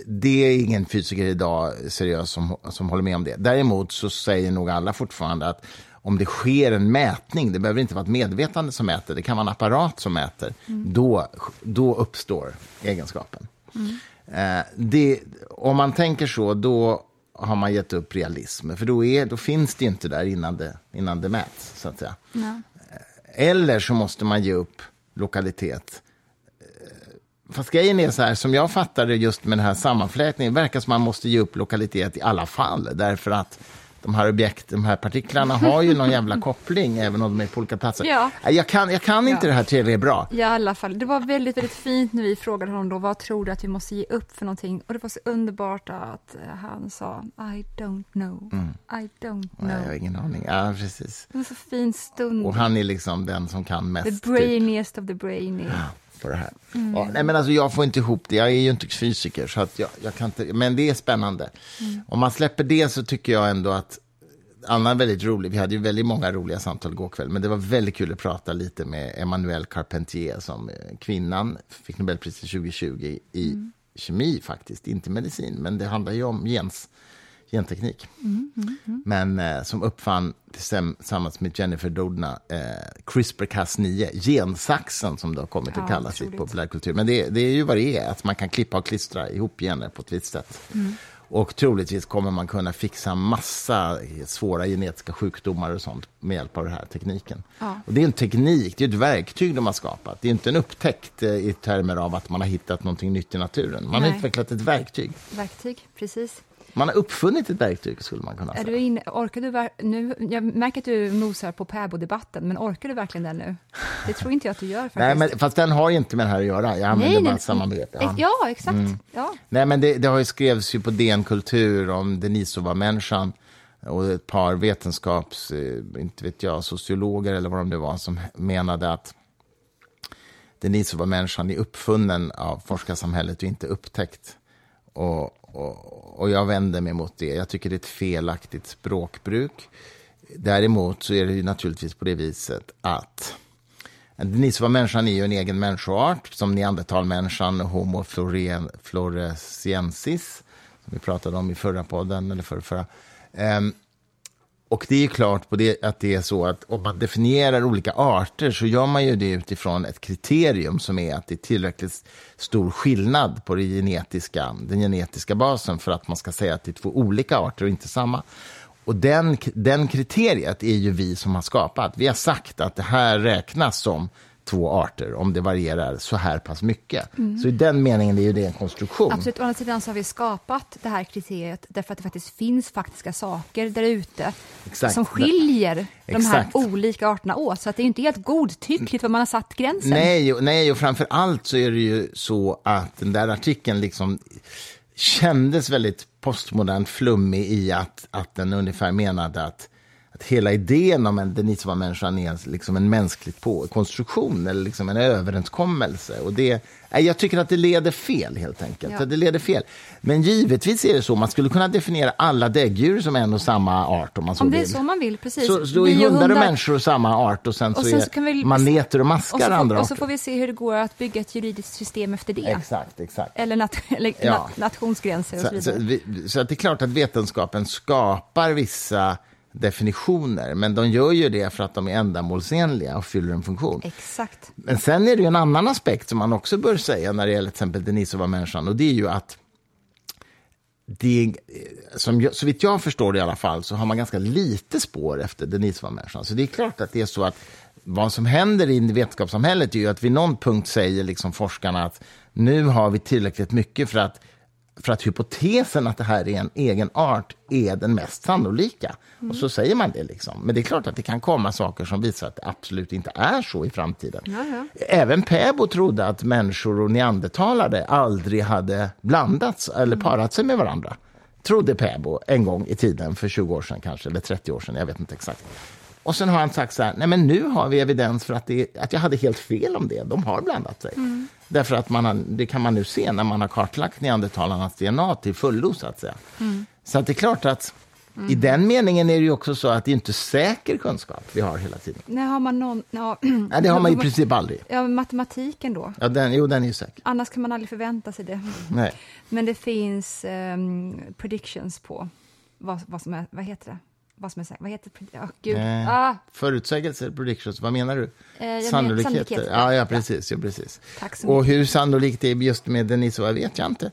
Speaker 1: Det är ingen fysiker idag seriös som, som håller med om det. Däremot så säger nog alla fortfarande att om det sker en mätning, det behöver inte vara ett medvetande som mäter, det kan vara en apparat som mäter, mm. då, då uppstår egenskapen. Mm. Eh, det, om man tänker så, då har man gett upp realism, för då, är, då finns det inte där innan det, innan det mäts. Så att säga. Ja. Eller så måste man ge upp lokalitet Fast grejen är så här, som jag fattar det just med den här sammanflätningen, verkar som man måste ge upp lokalitet i alla fall, därför att de här objekt, de här partiklarna har ju någon jävla koppling, även om de är på olika platser.
Speaker 2: Ja.
Speaker 1: Jag kan, jag kan inte
Speaker 2: Ja.
Speaker 1: det här tillräckligt bra.
Speaker 2: I alla fall, det var väldigt, väldigt fint när vi frågade honom då, vad tror du att vi måste ge upp för någonting? Och det var så underbart att eh, han sa, I don't know, I don't know.
Speaker 1: Nej, jag har ingen aning. Ja, precis.
Speaker 2: Det var så fin stund.
Speaker 1: Och han är liksom den som kan
Speaker 2: the
Speaker 1: mest. typ.
Speaker 2: brainiest of the brainy.
Speaker 1: På det här. Ja, nej, men alltså, jag får inte ihop det. Jag är ju inte fysiker, så att jag, jag kan inte, men det är spännande. Om man släpper det så tycker jag ändå att Anna är väldigt rolig. Vi hade ju väldigt många roliga samtal igår kväll, men det var väldigt kul att prata lite med Emmanuelle Carpentier som eh, kvinnan fick Nobelpriset 2020 i kemi faktiskt, inte medicin, men det handlar ju om gens, genteknik. Men eh, som uppfann tillsammans med Jennifer Doudna eh, CRISPR-Cas9, gensaxen som det har kommit
Speaker 2: Ja,
Speaker 1: att kallas i populärkultur. Men det, det är ju vad det är, att man kan klippa och klistra ihop gener på ett visst sätt. Och troligtvis kommer man kunna fixa massa svåra genetiska sjukdomar och sånt med hjälp av den här tekniken.
Speaker 2: Ja.
Speaker 1: Och det är en teknik, det är ett verktyg de har skapat. Det är inte en upptäckt eh, i termer av att man har hittat någonting nytt i naturen. Man har
Speaker 2: Nej.
Speaker 1: utvecklat ett verktyg.
Speaker 2: Verktyg, precis.
Speaker 1: Man har uppfunnit ett verktyg, skulle man kunna
Speaker 2: Är
Speaker 1: säga.
Speaker 2: du inne, orkar du nu, jag märker att du nosar på Päbo-debatten, men orkar du verkligen den nu? Det tror inte jag att du gör faktiskt.
Speaker 1: Nej, men, fast den har ju inte med det här att göra. Jag använder bara samma begrepp.
Speaker 2: Ja, ja exakt. Ja.
Speaker 1: Nej, men det, det har ju skrevs ju på DN Kultur om Denisova-människan och ett par vetenskaps, eh, inte vet jag, sociologer eller vad de nu var, som menade att Denisova-människan är uppfunnen av forskarsamhället och inte upptäckt. Och, och, och jag vänder mig mot det. Jag tycker det är ett felaktigt språkbruk. Däremot så är det ju naturligtvis på det viset att Denisova-människan är ju en egen människoart, som neandertalmänniskan, Homo floresiensis, som vi pratade om i förra podden, eller förra, förra. Ehm, och det är klart på det, att det är så att om man definierar olika arter så gör man ju det utifrån ett kriterium som är att det är tillräckligt stor skillnad på det genetiska, den genetiska basen för att man ska säga att det är två olika arter och inte samma. Och den, den kriteriet är ju vi som har skapat. Vi har sagt att det här räknas som två arter om det varierar så här pass mycket. Så i den meningen är ju det en konstruktion.
Speaker 2: Absolut. Å andra sidan så har vi skapat det här kriteriet därför att det faktiskt finns faktiska saker där ute
Speaker 1: Exakt.
Speaker 2: som skiljer de här
Speaker 1: Exakt.
Speaker 2: olika arterna åt. Så att det är inte helt godtyckligt var man har satt gränsen.
Speaker 1: Nej, och- nej, och framför allt så är det ju så att den där artikeln liksom kändes väldigt postmodernt flummig i att, att den ungefär menade att, att hela idén om en Denisova-människan är liksom en mänsklig på, konstruktion eller liksom en överenskommelse. Och det, jag tycker att det leder fel, helt enkelt.
Speaker 2: Ja.
Speaker 1: Det leder fel. Men givetvis är det så, man skulle kunna definiera alla däggdjur som en och samma art om man så
Speaker 2: Om det är
Speaker 1: vill.
Speaker 2: så man vill, precis.
Speaker 1: Så, så är
Speaker 2: och
Speaker 1: hundar och människor samma art och sen,
Speaker 2: Och
Speaker 1: så
Speaker 2: sen
Speaker 1: är
Speaker 2: så kan vi-
Speaker 1: maneter och
Speaker 2: och
Speaker 1: maskar
Speaker 2: så, får,
Speaker 1: andra
Speaker 2: och så
Speaker 1: arter.
Speaker 2: får vi se hur det går att bygga ett juridiskt system efter det.
Speaker 1: Exakt, exakt.
Speaker 2: Eller, nat eller
Speaker 1: Ja.
Speaker 2: nat nationsgränser och så
Speaker 1: Så, så,
Speaker 2: vidare.
Speaker 1: vi, så att det är klart att vetenskapen skapar vissa definitioner, men de gör ju det för att de är ändamålsenliga och fyller en funktion.
Speaker 2: Exakt.
Speaker 1: Men sen är det ju en annan aspekt som man också bör säga när det gäller till exempel Denisova-människan, och det är ju att det, som så vitt jag förstår det i alla fall, så har man ganska lite spår efter Denisova-människan. Så det är klart att det är så att vad som händer i vetenskapssamhället är ju att vid någon punkt säger liksom forskarna att nu har vi tillräckligt mycket för att för att hypotesen att det här är en egen art är den mest sannolika. Och så säger man det. liksom. Men det är klart att det kan komma saker som visar att det absolut inte är så i framtiden.
Speaker 2: Ja, ja.
Speaker 1: Även Päbo trodde att människor och neandertalare aldrig hade blandats eller parat sig med varandra. Trodde Päbo en gång i tiden, för 20 år sedan kanske, eller 30 år sedan, jag vet inte exakt. Och sen har han sagt så här, nej men nu har vi evidens för att, det, att jag hade helt fel om det. De har blandat sig. Därför att man har, det kan man nu se när man har kartlagt neandertalarnas DNA till fullo, så att säga. Så att det är klart att i den meningen är det ju också så att det är inte säker kunskap vi har hela tiden.
Speaker 2: När har man någon... Ja,
Speaker 1: Nej, det har man i princip aldrig.
Speaker 2: Ja, matematiken då.
Speaker 1: Ja, den, jo, den är ju säker.
Speaker 2: Annars kan man aldrig förvänta sig det.
Speaker 1: Nej.
Speaker 2: Men det finns ehm, predictions på vad, vad som är, vad heter det? Vad som är säkert. Vad heter det? Oh, gud.
Speaker 1: Eh,
Speaker 2: Ah,
Speaker 1: Förutsägelser, predictions, vad menar du?
Speaker 2: Eh,
Speaker 1: Sannolikheter? Ja, ja, precis. Ja, precis.
Speaker 2: Tack så
Speaker 1: Och hur sannolikt det är just med Denisova vet jag inte.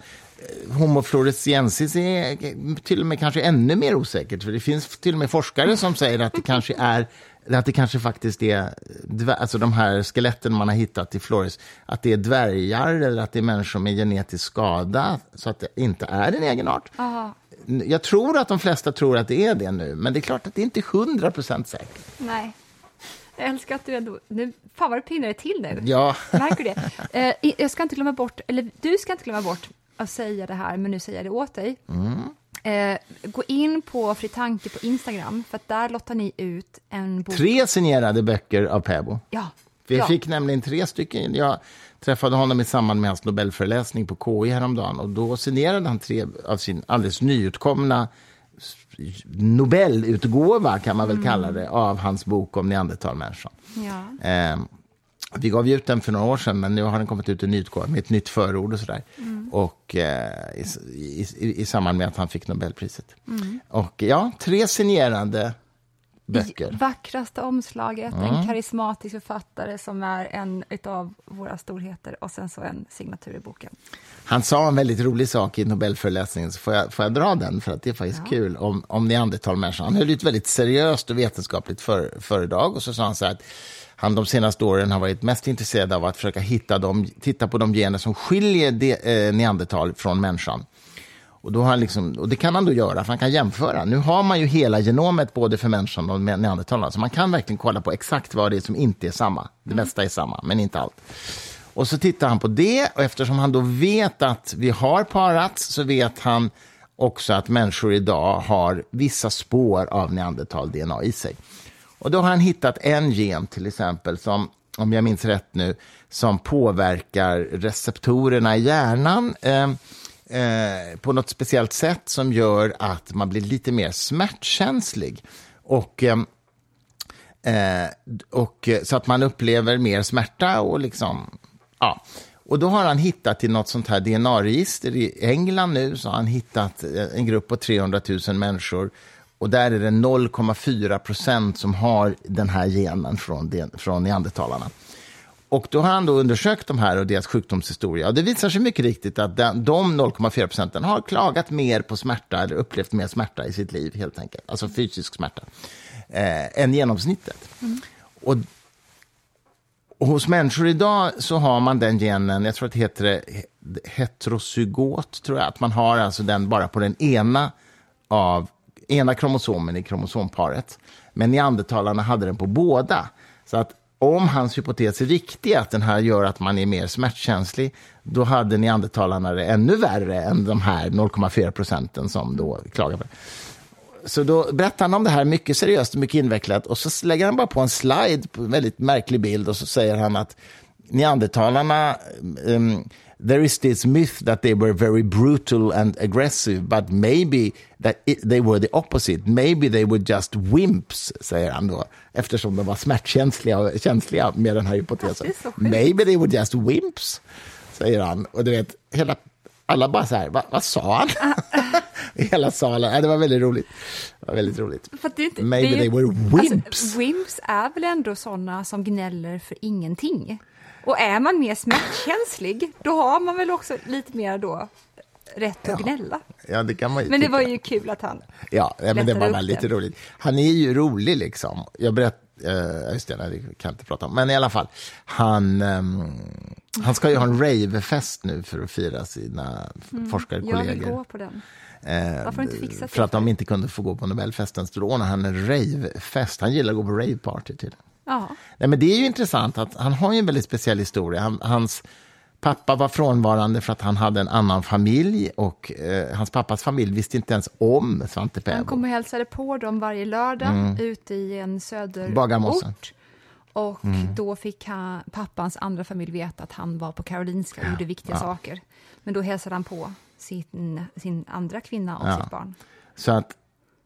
Speaker 1: Homo floresiensis är till och med kanske ännu mer osäkert. För det finns till och med forskare som säger att det kanske är att det kanske faktiskt är alltså de här skeletten man har hittat i Flores, att det är dvärgar eller att det är människor med genetisk skada, så att det inte är en egen art.
Speaker 2: Aha.
Speaker 1: Jag tror att de flesta tror att det är det nu, men det är klart att det inte är hundra procent säkert.
Speaker 2: Nej. Jag älskar att du ändå... Nu, fan vad du pinnar till nu.
Speaker 1: Ja.
Speaker 2: Märker du det? Eh, jag ska inte glömma bort, eller du ska inte glömma bort att säga det här, men nu säger jag det åt dig.
Speaker 1: Mm.
Speaker 2: Eh, gå in på Fritanke på Instagram, för att där lottar ni ut en bok.
Speaker 1: Tre signerade böcker av Päbo.
Speaker 2: Ja.
Speaker 1: Vi
Speaker 2: ja.
Speaker 1: fick nämligen tre stycken. Jag träffade honom i samband med hans Nobelföreläsning på KI häromdagen. Och då signerade han tre av sin alldeles nyutkomna Nobelutgåva, kan man väl mm. kalla det, av hans bok om neandertalmänniskan.
Speaker 2: Ja.
Speaker 1: Eh, vi gav ut den för några år sedan, men nu har den kommit ut en ny utgåva med ett nytt förord och sådär. Mm. Och eh, i, i, i, i, samband med att han fick Nobelpriset.
Speaker 2: Mm.
Speaker 1: Och ja, tre signerande böcker.
Speaker 2: I vackraste omslaget, mm. en karismatisk författare som är en av våra storheter och sen så en signatur i boken.
Speaker 1: Han sa en väldigt rolig sak i Nobelföreläsningen, så får jag, får jag dra den för att det är faktiskt ja. kul, om, om neandertalmänniskan. Han höll ett väldigt seriöst och vetenskapligt för, föredrag och så sa han så här att han de senaste åren har varit mest intresserad av att försöka hitta dem, titta på de gener som skiljer de, eh, neandertal från människan. Och, då har liksom, och det kan han då göra, för han kan jämföra. Nu har man ju hela genomet både för människan och neandertalarna, så man kan verkligen kolla på exakt vad det är som inte är samma. Det mm. mesta är samma, men inte allt. Och så tittar han på det, och eftersom han då vet att vi har parats, så vet han också att människor idag har vissa spår av neandertal-DNA i sig. Och då har han hittat en gen till exempel som, om jag minns rätt nu, som påverkar receptorerna i hjärnan eh, eh, på något speciellt sätt som gör att man blir lite mer smärtkänslig. Och, eh, eh och, eh, så att man upplever mer smärta och liksom, ja. Och då har han hittat i något sånt här DNA-register i England nu, så har han hittat eh, en grupp på 300 000 människor och där är det 0,4 procent som har den här genen från, från neandertalarna. Och då har han då undersökt de här och deras sjukdomshistoria. Och det visar sig mycket riktigt att den, de 0,4 procenten har klagat mer på smärta eller upplevt mer smärta i sitt liv, helt enkelt. Alltså fysisk smärta, eh, än genomsnittet. Mm. Och, och, hos människor idag så har man den genen, jag tror att det heter heterozygot, tror jag, att man har alltså den bara på den ena av ena kromosomen i kromosomparet. Men neandertalarna hade den på båda. Så att om hans hypotes är riktig, att den här gör att man är mer smärtkänslig, då hade neandertalarna det ännu värre än de här 0,4 procenten som då klagar på det. Så då berättar han om det här mycket seriöst och mycket invecklat och så lägger han bara på en slide, på en väldigt märklig bild och så säger han att neandertalarna um, mm, there is this myth that they were very brutal and aggressive, but maybe that it, they were the opposite. Maybe they were just wimps, säger han då, eftersom de var smärtkänsliga och känsliga med den här hypotesen. Maybe they were just wimps, säger han. Och du vet, hela, alla bara så här, Va, vad sa han? I hela salen. Ja, det var väldigt roligt. Det var väldigt roligt.
Speaker 2: Inte,
Speaker 1: Maybe
Speaker 2: ju,
Speaker 1: they were wimps. Alltså,
Speaker 2: wimps är väl ändå sådana som gnäller för ingenting? Och är man mer smärtkänslig, då har man väl också lite mer då rätt att gnälla.
Speaker 1: Ja, det kan man
Speaker 2: Men det var ju kul att han
Speaker 1: Ja, ja men det var väldigt det. roligt. Han är ju rolig liksom. Jag berätt, uh, just det, nej, det kan jag inte prata om. Men i alla fall, han, um, han ska ju ha en ravefest nu för att fira sina mm, forskarkollegor. Jag
Speaker 2: vill gå på den.
Speaker 1: Eh, Varför inte fixat för att de inte kunde få gå på Nobelfesten, så då ordnade han en ravefest. Han gillar att gå på raveparty till.
Speaker 2: Ja.
Speaker 1: Nej, men det är ju intressant att han har en väldigt speciell historia. Han, hans pappa var frånvarande för att han hade en annan familj och eh, hans pappas familj visste inte ens om Svante Pääbo.
Speaker 2: Han kom och hälsade på dem varje lördag mm. ute i en söderort. Och mm. då fick han, pappans andra familj veta att han var på Karolinska och ja. gjorde viktiga ja. saker. Men då hälsade han på sin, sin andra kvinna och ja. sitt barn.
Speaker 1: Så att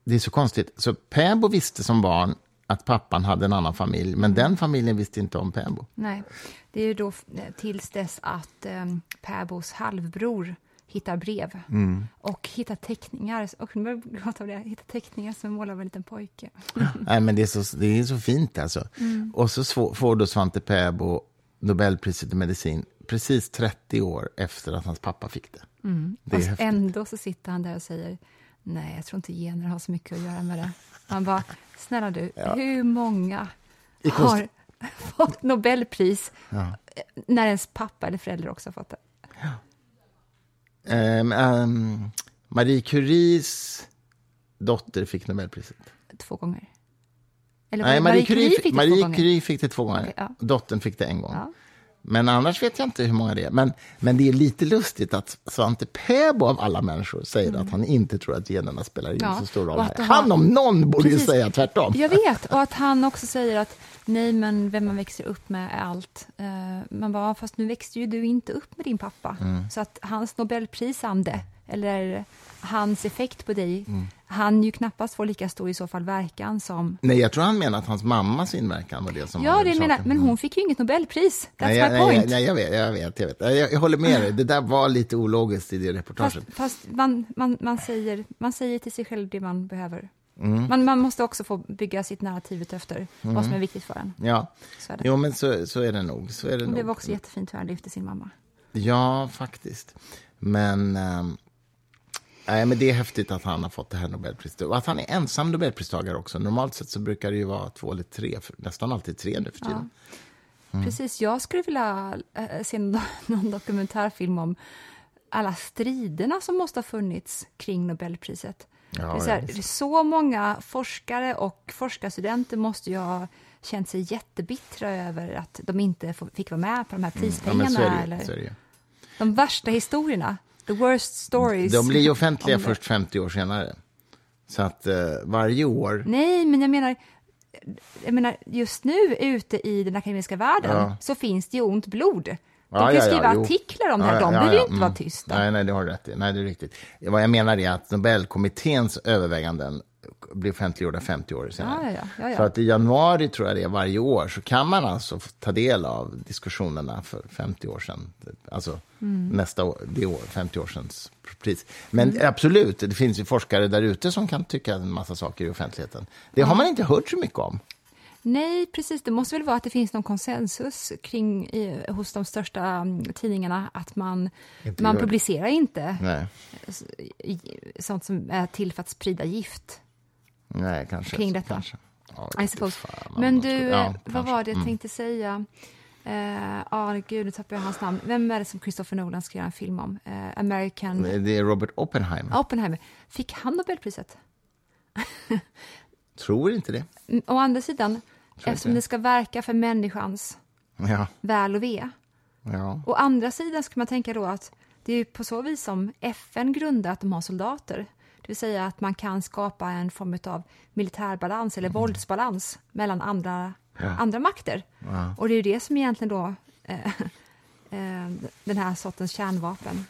Speaker 1: det är så konstigt. Så Pääbo visste som barn att pappan hade en annan familj, men den familjen visste inte om Päbo.
Speaker 2: Nej, det är ju då eh, tills dess att eh, Päbos halvbror hittar brev
Speaker 1: mm.
Speaker 2: och hittar teckningar. Och av det, hittar teckningar som målar av en liten pojke.
Speaker 1: Nej, men det är så, det är så fint alltså.
Speaker 2: Mm.
Speaker 1: Och så får då Svante Pääbo Nobelpriset i medicin precis 30 år efter att hans pappa fick det.
Speaker 2: Mm.
Speaker 1: Det häftigt.
Speaker 2: ändå så sitter han där och säger nej, jag tror inte gener har så mycket att göra med det. Han bara, snälla du, hur många
Speaker 1: konst-
Speaker 2: har fått Nobelpris
Speaker 1: Ja.
Speaker 2: när ens pappa eller förälder också har fått det?
Speaker 1: Ehm, ehm, Marie Curies dotter fick Nobelpriset.
Speaker 2: Två gånger. Eller
Speaker 1: Nej,
Speaker 2: var det
Speaker 1: Marie, Curie, fick,
Speaker 2: det två
Speaker 1: Marie
Speaker 2: gånger?
Speaker 1: Curie fick det två gånger.
Speaker 2: Ja.
Speaker 1: Dottern fick det en gång. Men annars vet jag inte hur många det är. Men, men det är lite lustigt att Svante Pääbo av alla människor säger att han inte tror att generna spelar in
Speaker 2: Mm. Ja,
Speaker 1: så stor roll här. Han om någon borde
Speaker 2: Precis.
Speaker 1: ju säga tvärtom.
Speaker 2: Jag vet, och att han också säger att nej, men vem man växer upp med är allt. Uh, man bara, fast nu växte ju du inte upp med din pappa.
Speaker 1: Mm.
Speaker 2: Så att hans Nobelprisande, eller hans effekt på dig,
Speaker 1: Mm.
Speaker 2: Han ju knappast får lika stor i så fall verkan som...
Speaker 1: Nej, jag tror han menar att hans mammas inverkan var det som
Speaker 2: Ja,
Speaker 1: var
Speaker 2: det menar, men hon fick ju inget Nobelpris. That's
Speaker 1: nej, jag-
Speaker 2: my
Speaker 1: nej,
Speaker 2: point.
Speaker 1: Nej, jag vet, jag vet. Jag, vet. Jag, jag håller med dig. Det där var lite ologiskt i det
Speaker 2: Fast,
Speaker 1: reportaget.
Speaker 2: fast man, man, man, säger, man säger till sig själv det man behöver.
Speaker 1: Mm.
Speaker 2: Man, man måste också få bygga sitt narrativ efter vad som är viktigt för en.
Speaker 1: Ja,
Speaker 2: Så
Speaker 1: jo, men så, så är det nog. Så är det
Speaker 2: det var också jättefint hur han lyfte sin mamma.
Speaker 1: Ja, faktiskt. Men, ehm, nej, men det är häftigt att han har fått det här Nobelpriset. Och att han är ensam Nobelpristagare också. Normalt sett så brukar det ju vara två eller tre, nästan alltid tre nu för tiden. Mm.
Speaker 2: Precis, jag skulle vilja äh, se någon, dokumentärfilm om alla striderna som måste ha funnits kring Nobelpriset.
Speaker 1: Ja,
Speaker 2: det är så, här,
Speaker 1: ja.
Speaker 2: så många forskare och forskarstudenter måste ju ha känt sig jättebittra över att de inte fick vara med på de här
Speaker 1: Mm. Ja,
Speaker 2: prispengarna.
Speaker 1: det, ju,
Speaker 2: eller. De värsta historierna, the worst stories.
Speaker 1: De blir ju offentliga först 50 år senare. Så att eh, varje år...
Speaker 2: Nej, men jag menar, jag menar, just nu ute i den akademiska världen
Speaker 1: Ja.
Speaker 2: så finns det ju ont blod. De
Speaker 1: Ja,
Speaker 2: kan ju
Speaker 1: ja, ja,
Speaker 2: skriva
Speaker 1: jo.
Speaker 2: artiklar om det här,
Speaker 1: Ja,
Speaker 2: de
Speaker 1: ja,
Speaker 2: behöver ju
Speaker 1: ja,
Speaker 2: inte
Speaker 1: mm.
Speaker 2: vara tysta.
Speaker 1: Nej, nej, det har du rätt i. Nej, det är riktigt. Vad jag menar är att Nobelkommitténs överväganden blir offentliggjorda 50 år senare.
Speaker 2: Ja, ja, ja.
Speaker 1: Så att i januari, tror jag det är, varje år, så kan man alltså ta del av diskussionerna för 50 år sedan. Alltså
Speaker 2: Mm.
Speaker 1: nästa år, det år, 50 år sedan pris. Men
Speaker 2: Mm.
Speaker 1: absolut, det finns ju forskare där ute som kan tycka en massa saker i offentligheten. Det har man inte hört så mycket om.
Speaker 2: Nej, precis. Det måste väl vara att det finns någon konsensus kring i, hos de största mm, tidningarna att man,
Speaker 1: Inte
Speaker 2: man
Speaker 1: det.
Speaker 2: publicerar inte
Speaker 1: Nej,
Speaker 2: sånt som är till för att sprida gift.
Speaker 1: Nej kanske.
Speaker 2: Kring detta.
Speaker 1: Kanske. Ja,
Speaker 2: I suppose.
Speaker 1: fan,
Speaker 2: Men
Speaker 1: tror-
Speaker 2: du,
Speaker 1: ja,
Speaker 2: eh, vad
Speaker 1: kanske.
Speaker 2: var det jag
Speaker 1: Mm.
Speaker 2: tänkte säga? Ja, ah, gud, nu tappade jag hans namn. Vem är det som Christopher Nolan ska göra en film om? Eh, American...
Speaker 1: Det är Robert Oppenheimer.
Speaker 2: Oppenheimer. Fick han Nobelpriset?
Speaker 1: Tror inte det.
Speaker 2: Mm, Å andra sidan,
Speaker 1: inte
Speaker 2: eftersom
Speaker 1: det.
Speaker 2: ska verka för människans
Speaker 1: Ja,
Speaker 2: väl och ve.
Speaker 1: ja.
Speaker 2: Å andra sidan ska man tänka då att det är på så vis som FN grundar att de har soldater. Det vill säga att man kan skapa en form av militärbalans eller våldsbalans mellan andra,
Speaker 1: Mm. Ja.
Speaker 2: andra makter.
Speaker 1: Ja.
Speaker 2: Och det är ju det som egentligen då eh, eh, den här sortens kärnvapen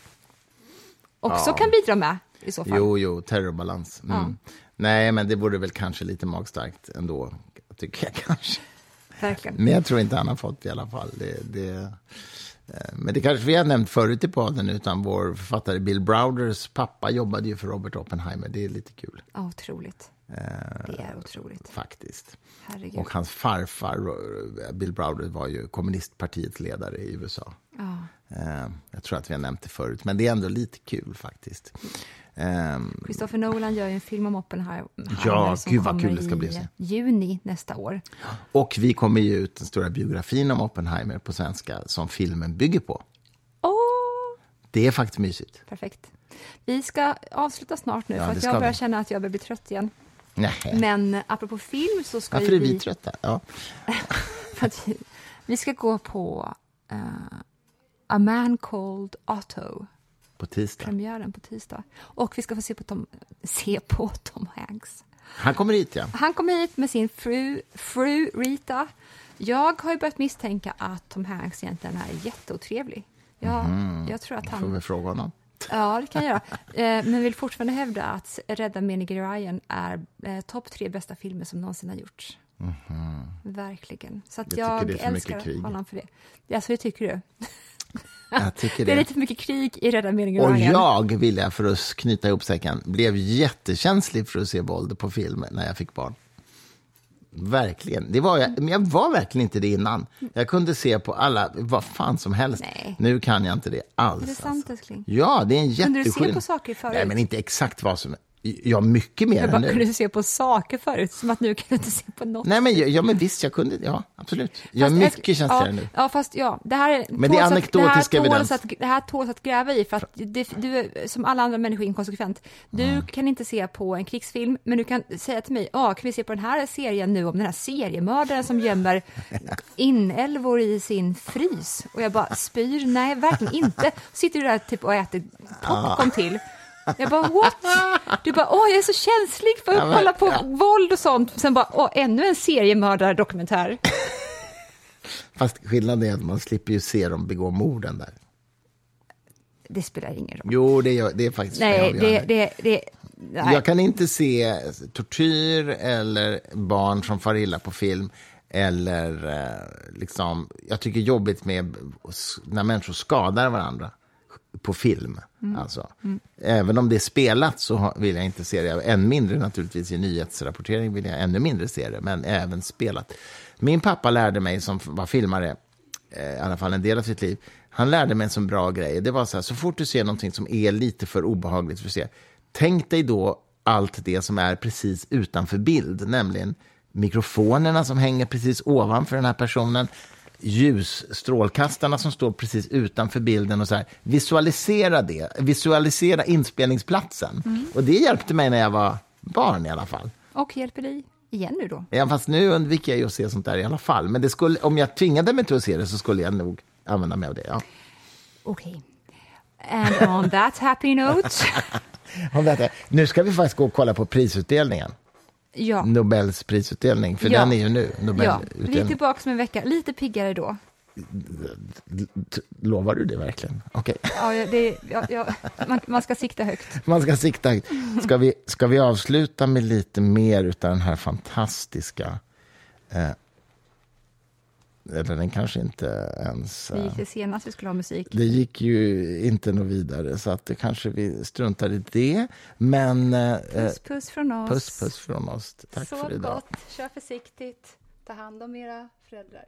Speaker 2: också
Speaker 1: Ja.
Speaker 2: kan bidra med i så fall.
Speaker 1: Jo, jo, terrorbalans. Mm. Nej, men det vore väl kanske lite magstarkt ändå, tycker jag kanske.
Speaker 2: Verkligen.
Speaker 1: Men jag tror inte han har fått i alla fall. Det, det, men det kanske vi har nämnt förut i podden, utan vår författare Bill Browders pappa jobbade ju för Robert Oppenheimer. Det är lite kul,
Speaker 2: Ja, otroligt.
Speaker 1: eh,
Speaker 2: Det är otroligt.
Speaker 1: faktiskt.
Speaker 2: Herregud.
Speaker 1: Och hans farfar, eh, Bill Browder, var ju kommunistpartiets ledare i USA.
Speaker 2: Ja.
Speaker 1: Eh, jag tror att vi har nämnt det förut, men det är ändå lite kul faktiskt. Ehm,
Speaker 2: Christopher Nolan gör ju en film om Oppenheimer
Speaker 1: Ja,
Speaker 2: som
Speaker 1: gud vad
Speaker 2: kommer
Speaker 1: kul det ska bli
Speaker 2: i juni nästa år.
Speaker 1: Och vi kommer ge ut den stora biografin om Oppenheimer på svenska som filmen bygger på.
Speaker 2: Åh,
Speaker 1: Det är faktiskt mysigt.
Speaker 2: perfekt. Vi ska avsluta snart nu,
Speaker 1: Ja,
Speaker 2: för att jag börjar
Speaker 1: vi.
Speaker 2: känna att jag börjar bli trött igen.
Speaker 1: Nej.
Speaker 2: Men apropå film så ska
Speaker 1: Varför
Speaker 2: ju
Speaker 1: är vi
Speaker 2: vi...
Speaker 1: trötta? Ja.
Speaker 2: för att vi, vi ska gå på eh, A Man Called Otto,
Speaker 1: På tisdag.
Speaker 2: premiären på tisdag. Och vi ska få se på Tom, se på Tom Hanks.
Speaker 1: Han kommer hit, ja.
Speaker 2: Han kom hit med sin fru, fru Rita. Jag har ju börjat misstänka att Tom Hanks egentligen är jätteotrevlig. Jag, jag tror att
Speaker 1: Får
Speaker 2: han...
Speaker 1: vi fråga honom.
Speaker 2: Ja, det kan jag göra. Eh, men vill fortfarande hävda att Rädda Menig Ryan är eh, topp tre bästa filmer som någonsin har gjorts. Verkligen. Så att
Speaker 1: Jag
Speaker 2: jag älskar honom för det. Ja, så det tycker du?
Speaker 1: Tycker
Speaker 2: Det är
Speaker 1: det.
Speaker 2: lite för mycket krig i Rädda Menig
Speaker 1: Och jag, vill jag, för att knyta ihop säcken, blev jättekänslig för att se våld på film när jag fick barn. Verkligen. Det var jag, men jag var verkligen inte det innan. Jag kunde se på alla, vad fan som helst.
Speaker 2: Nej.
Speaker 1: Nu kan jag inte det alls.
Speaker 2: Är det sant,
Speaker 1: alltså. Ja, det är en
Speaker 2: Kunde du se
Speaker 1: jätteskillnad.
Speaker 2: på saker förut?
Speaker 1: Nej, men inte exakt vad som... Ja, mycket mer
Speaker 2: Jag
Speaker 1: än
Speaker 2: bara,
Speaker 1: nu.
Speaker 2: kunde du se på saker förut? Som att nu kan du inte se på något.
Speaker 1: Nej, men, jag- ja, men visst, jag kunde. Ja, absolut. Jag är
Speaker 2: Fast
Speaker 1: mycket
Speaker 2: ett-
Speaker 1: känsligare
Speaker 2: ja,
Speaker 1: nu.
Speaker 2: Ja, fast ja, det här,
Speaker 1: Men det är
Speaker 2: tåls att-
Speaker 1: anekdotisk
Speaker 2: det
Speaker 1: evidens.
Speaker 2: Att, det här tåls att gräva i, för att det, du är som alla andra människor inkonsekvent. Du
Speaker 1: Mm.
Speaker 2: kan inte se på en krigsfilm, men du kan säga till mig, ah, kan vi se på den här serien nu om den här seriemördaren som gömmer inälvor i sin frys? Och jag bara, spyr? Nej, verkligen inte. Sitter du där typ och äter popcorn till. Jag bara, what? Du bara, åh, jag är så känslig för att
Speaker 1: Ja, men-
Speaker 2: kolla på
Speaker 1: ja.
Speaker 2: våld och sånt. Sen bara, åh, ännu en seriemördardokumentär.
Speaker 1: Fast skillnaden är att man slipper ju se dem begå morden där.
Speaker 2: Det spelar ingen roll.
Speaker 1: Jo, det, gör, det är faktiskt
Speaker 2: Nej, det, det, det, nej.
Speaker 1: Jag kan inte se tortyr eller barn som far illa på film. Eller eh, liksom, jag tycker jobbigt med när människor skadar varandra på film. Alltså. Även om det är spelat så vill jag inte se det. Än mindre naturligtvis i nyhetsrapportering vill jag ännu mindre se det. Men även spelat. Min pappa lärde mig, som var filmare, eh, i alla fall en del av sitt liv. Han lärde mig en sån bra grej. Det var så här, så fort du ser någonting som är lite för obehagligt för att se, tänk dig då allt det som är precis utanför bild, nämligen mikrofonerna som hänger precis ovanför den här personen, ljusstrålkastarna som står precis utanför bilden och så här. Visualisera det, visualisera inspelningsplatsen. Och det hjälpte mig när jag var barn i alla fall.
Speaker 2: Och hjälper dig igen nu då?
Speaker 1: Ja, fast nu undviker jag ju att se sånt där i alla fall. Men det skulle, om jag tvingade mig till att se det så skulle jag nog använda mig av det. Ja.
Speaker 2: Okej. And on that happy note.
Speaker 1: Nu ska vi faktiskt gå och kolla på prisutdelningen.
Speaker 2: Ja,
Speaker 1: Nobels prisutdelning, för
Speaker 2: Ja.
Speaker 1: den är ju nu.
Speaker 2: ja. vi är tillbaka om en vecka. Lite piggare då.
Speaker 1: Lovar du det verkligen? Okej.
Speaker 2: Ja, ja, det, ja, ja, man, man ska sikta högt.
Speaker 1: Man ska sikta högt. Ska vi, ska vi avsluta med lite mer av den här fantastiska... Eh, eller den kanske inte ens... Eh,
Speaker 2: gick det senast vi skulle ha musik.
Speaker 1: det gick ju inte något vidare, så att det kanske vi struntar i det. Men eh,
Speaker 2: Puss, puss från oss.
Speaker 1: puss, puss från oss. Tack
Speaker 2: Sov
Speaker 1: för idag.
Speaker 2: gott, kör försiktigt, ta hand om era föräldrar.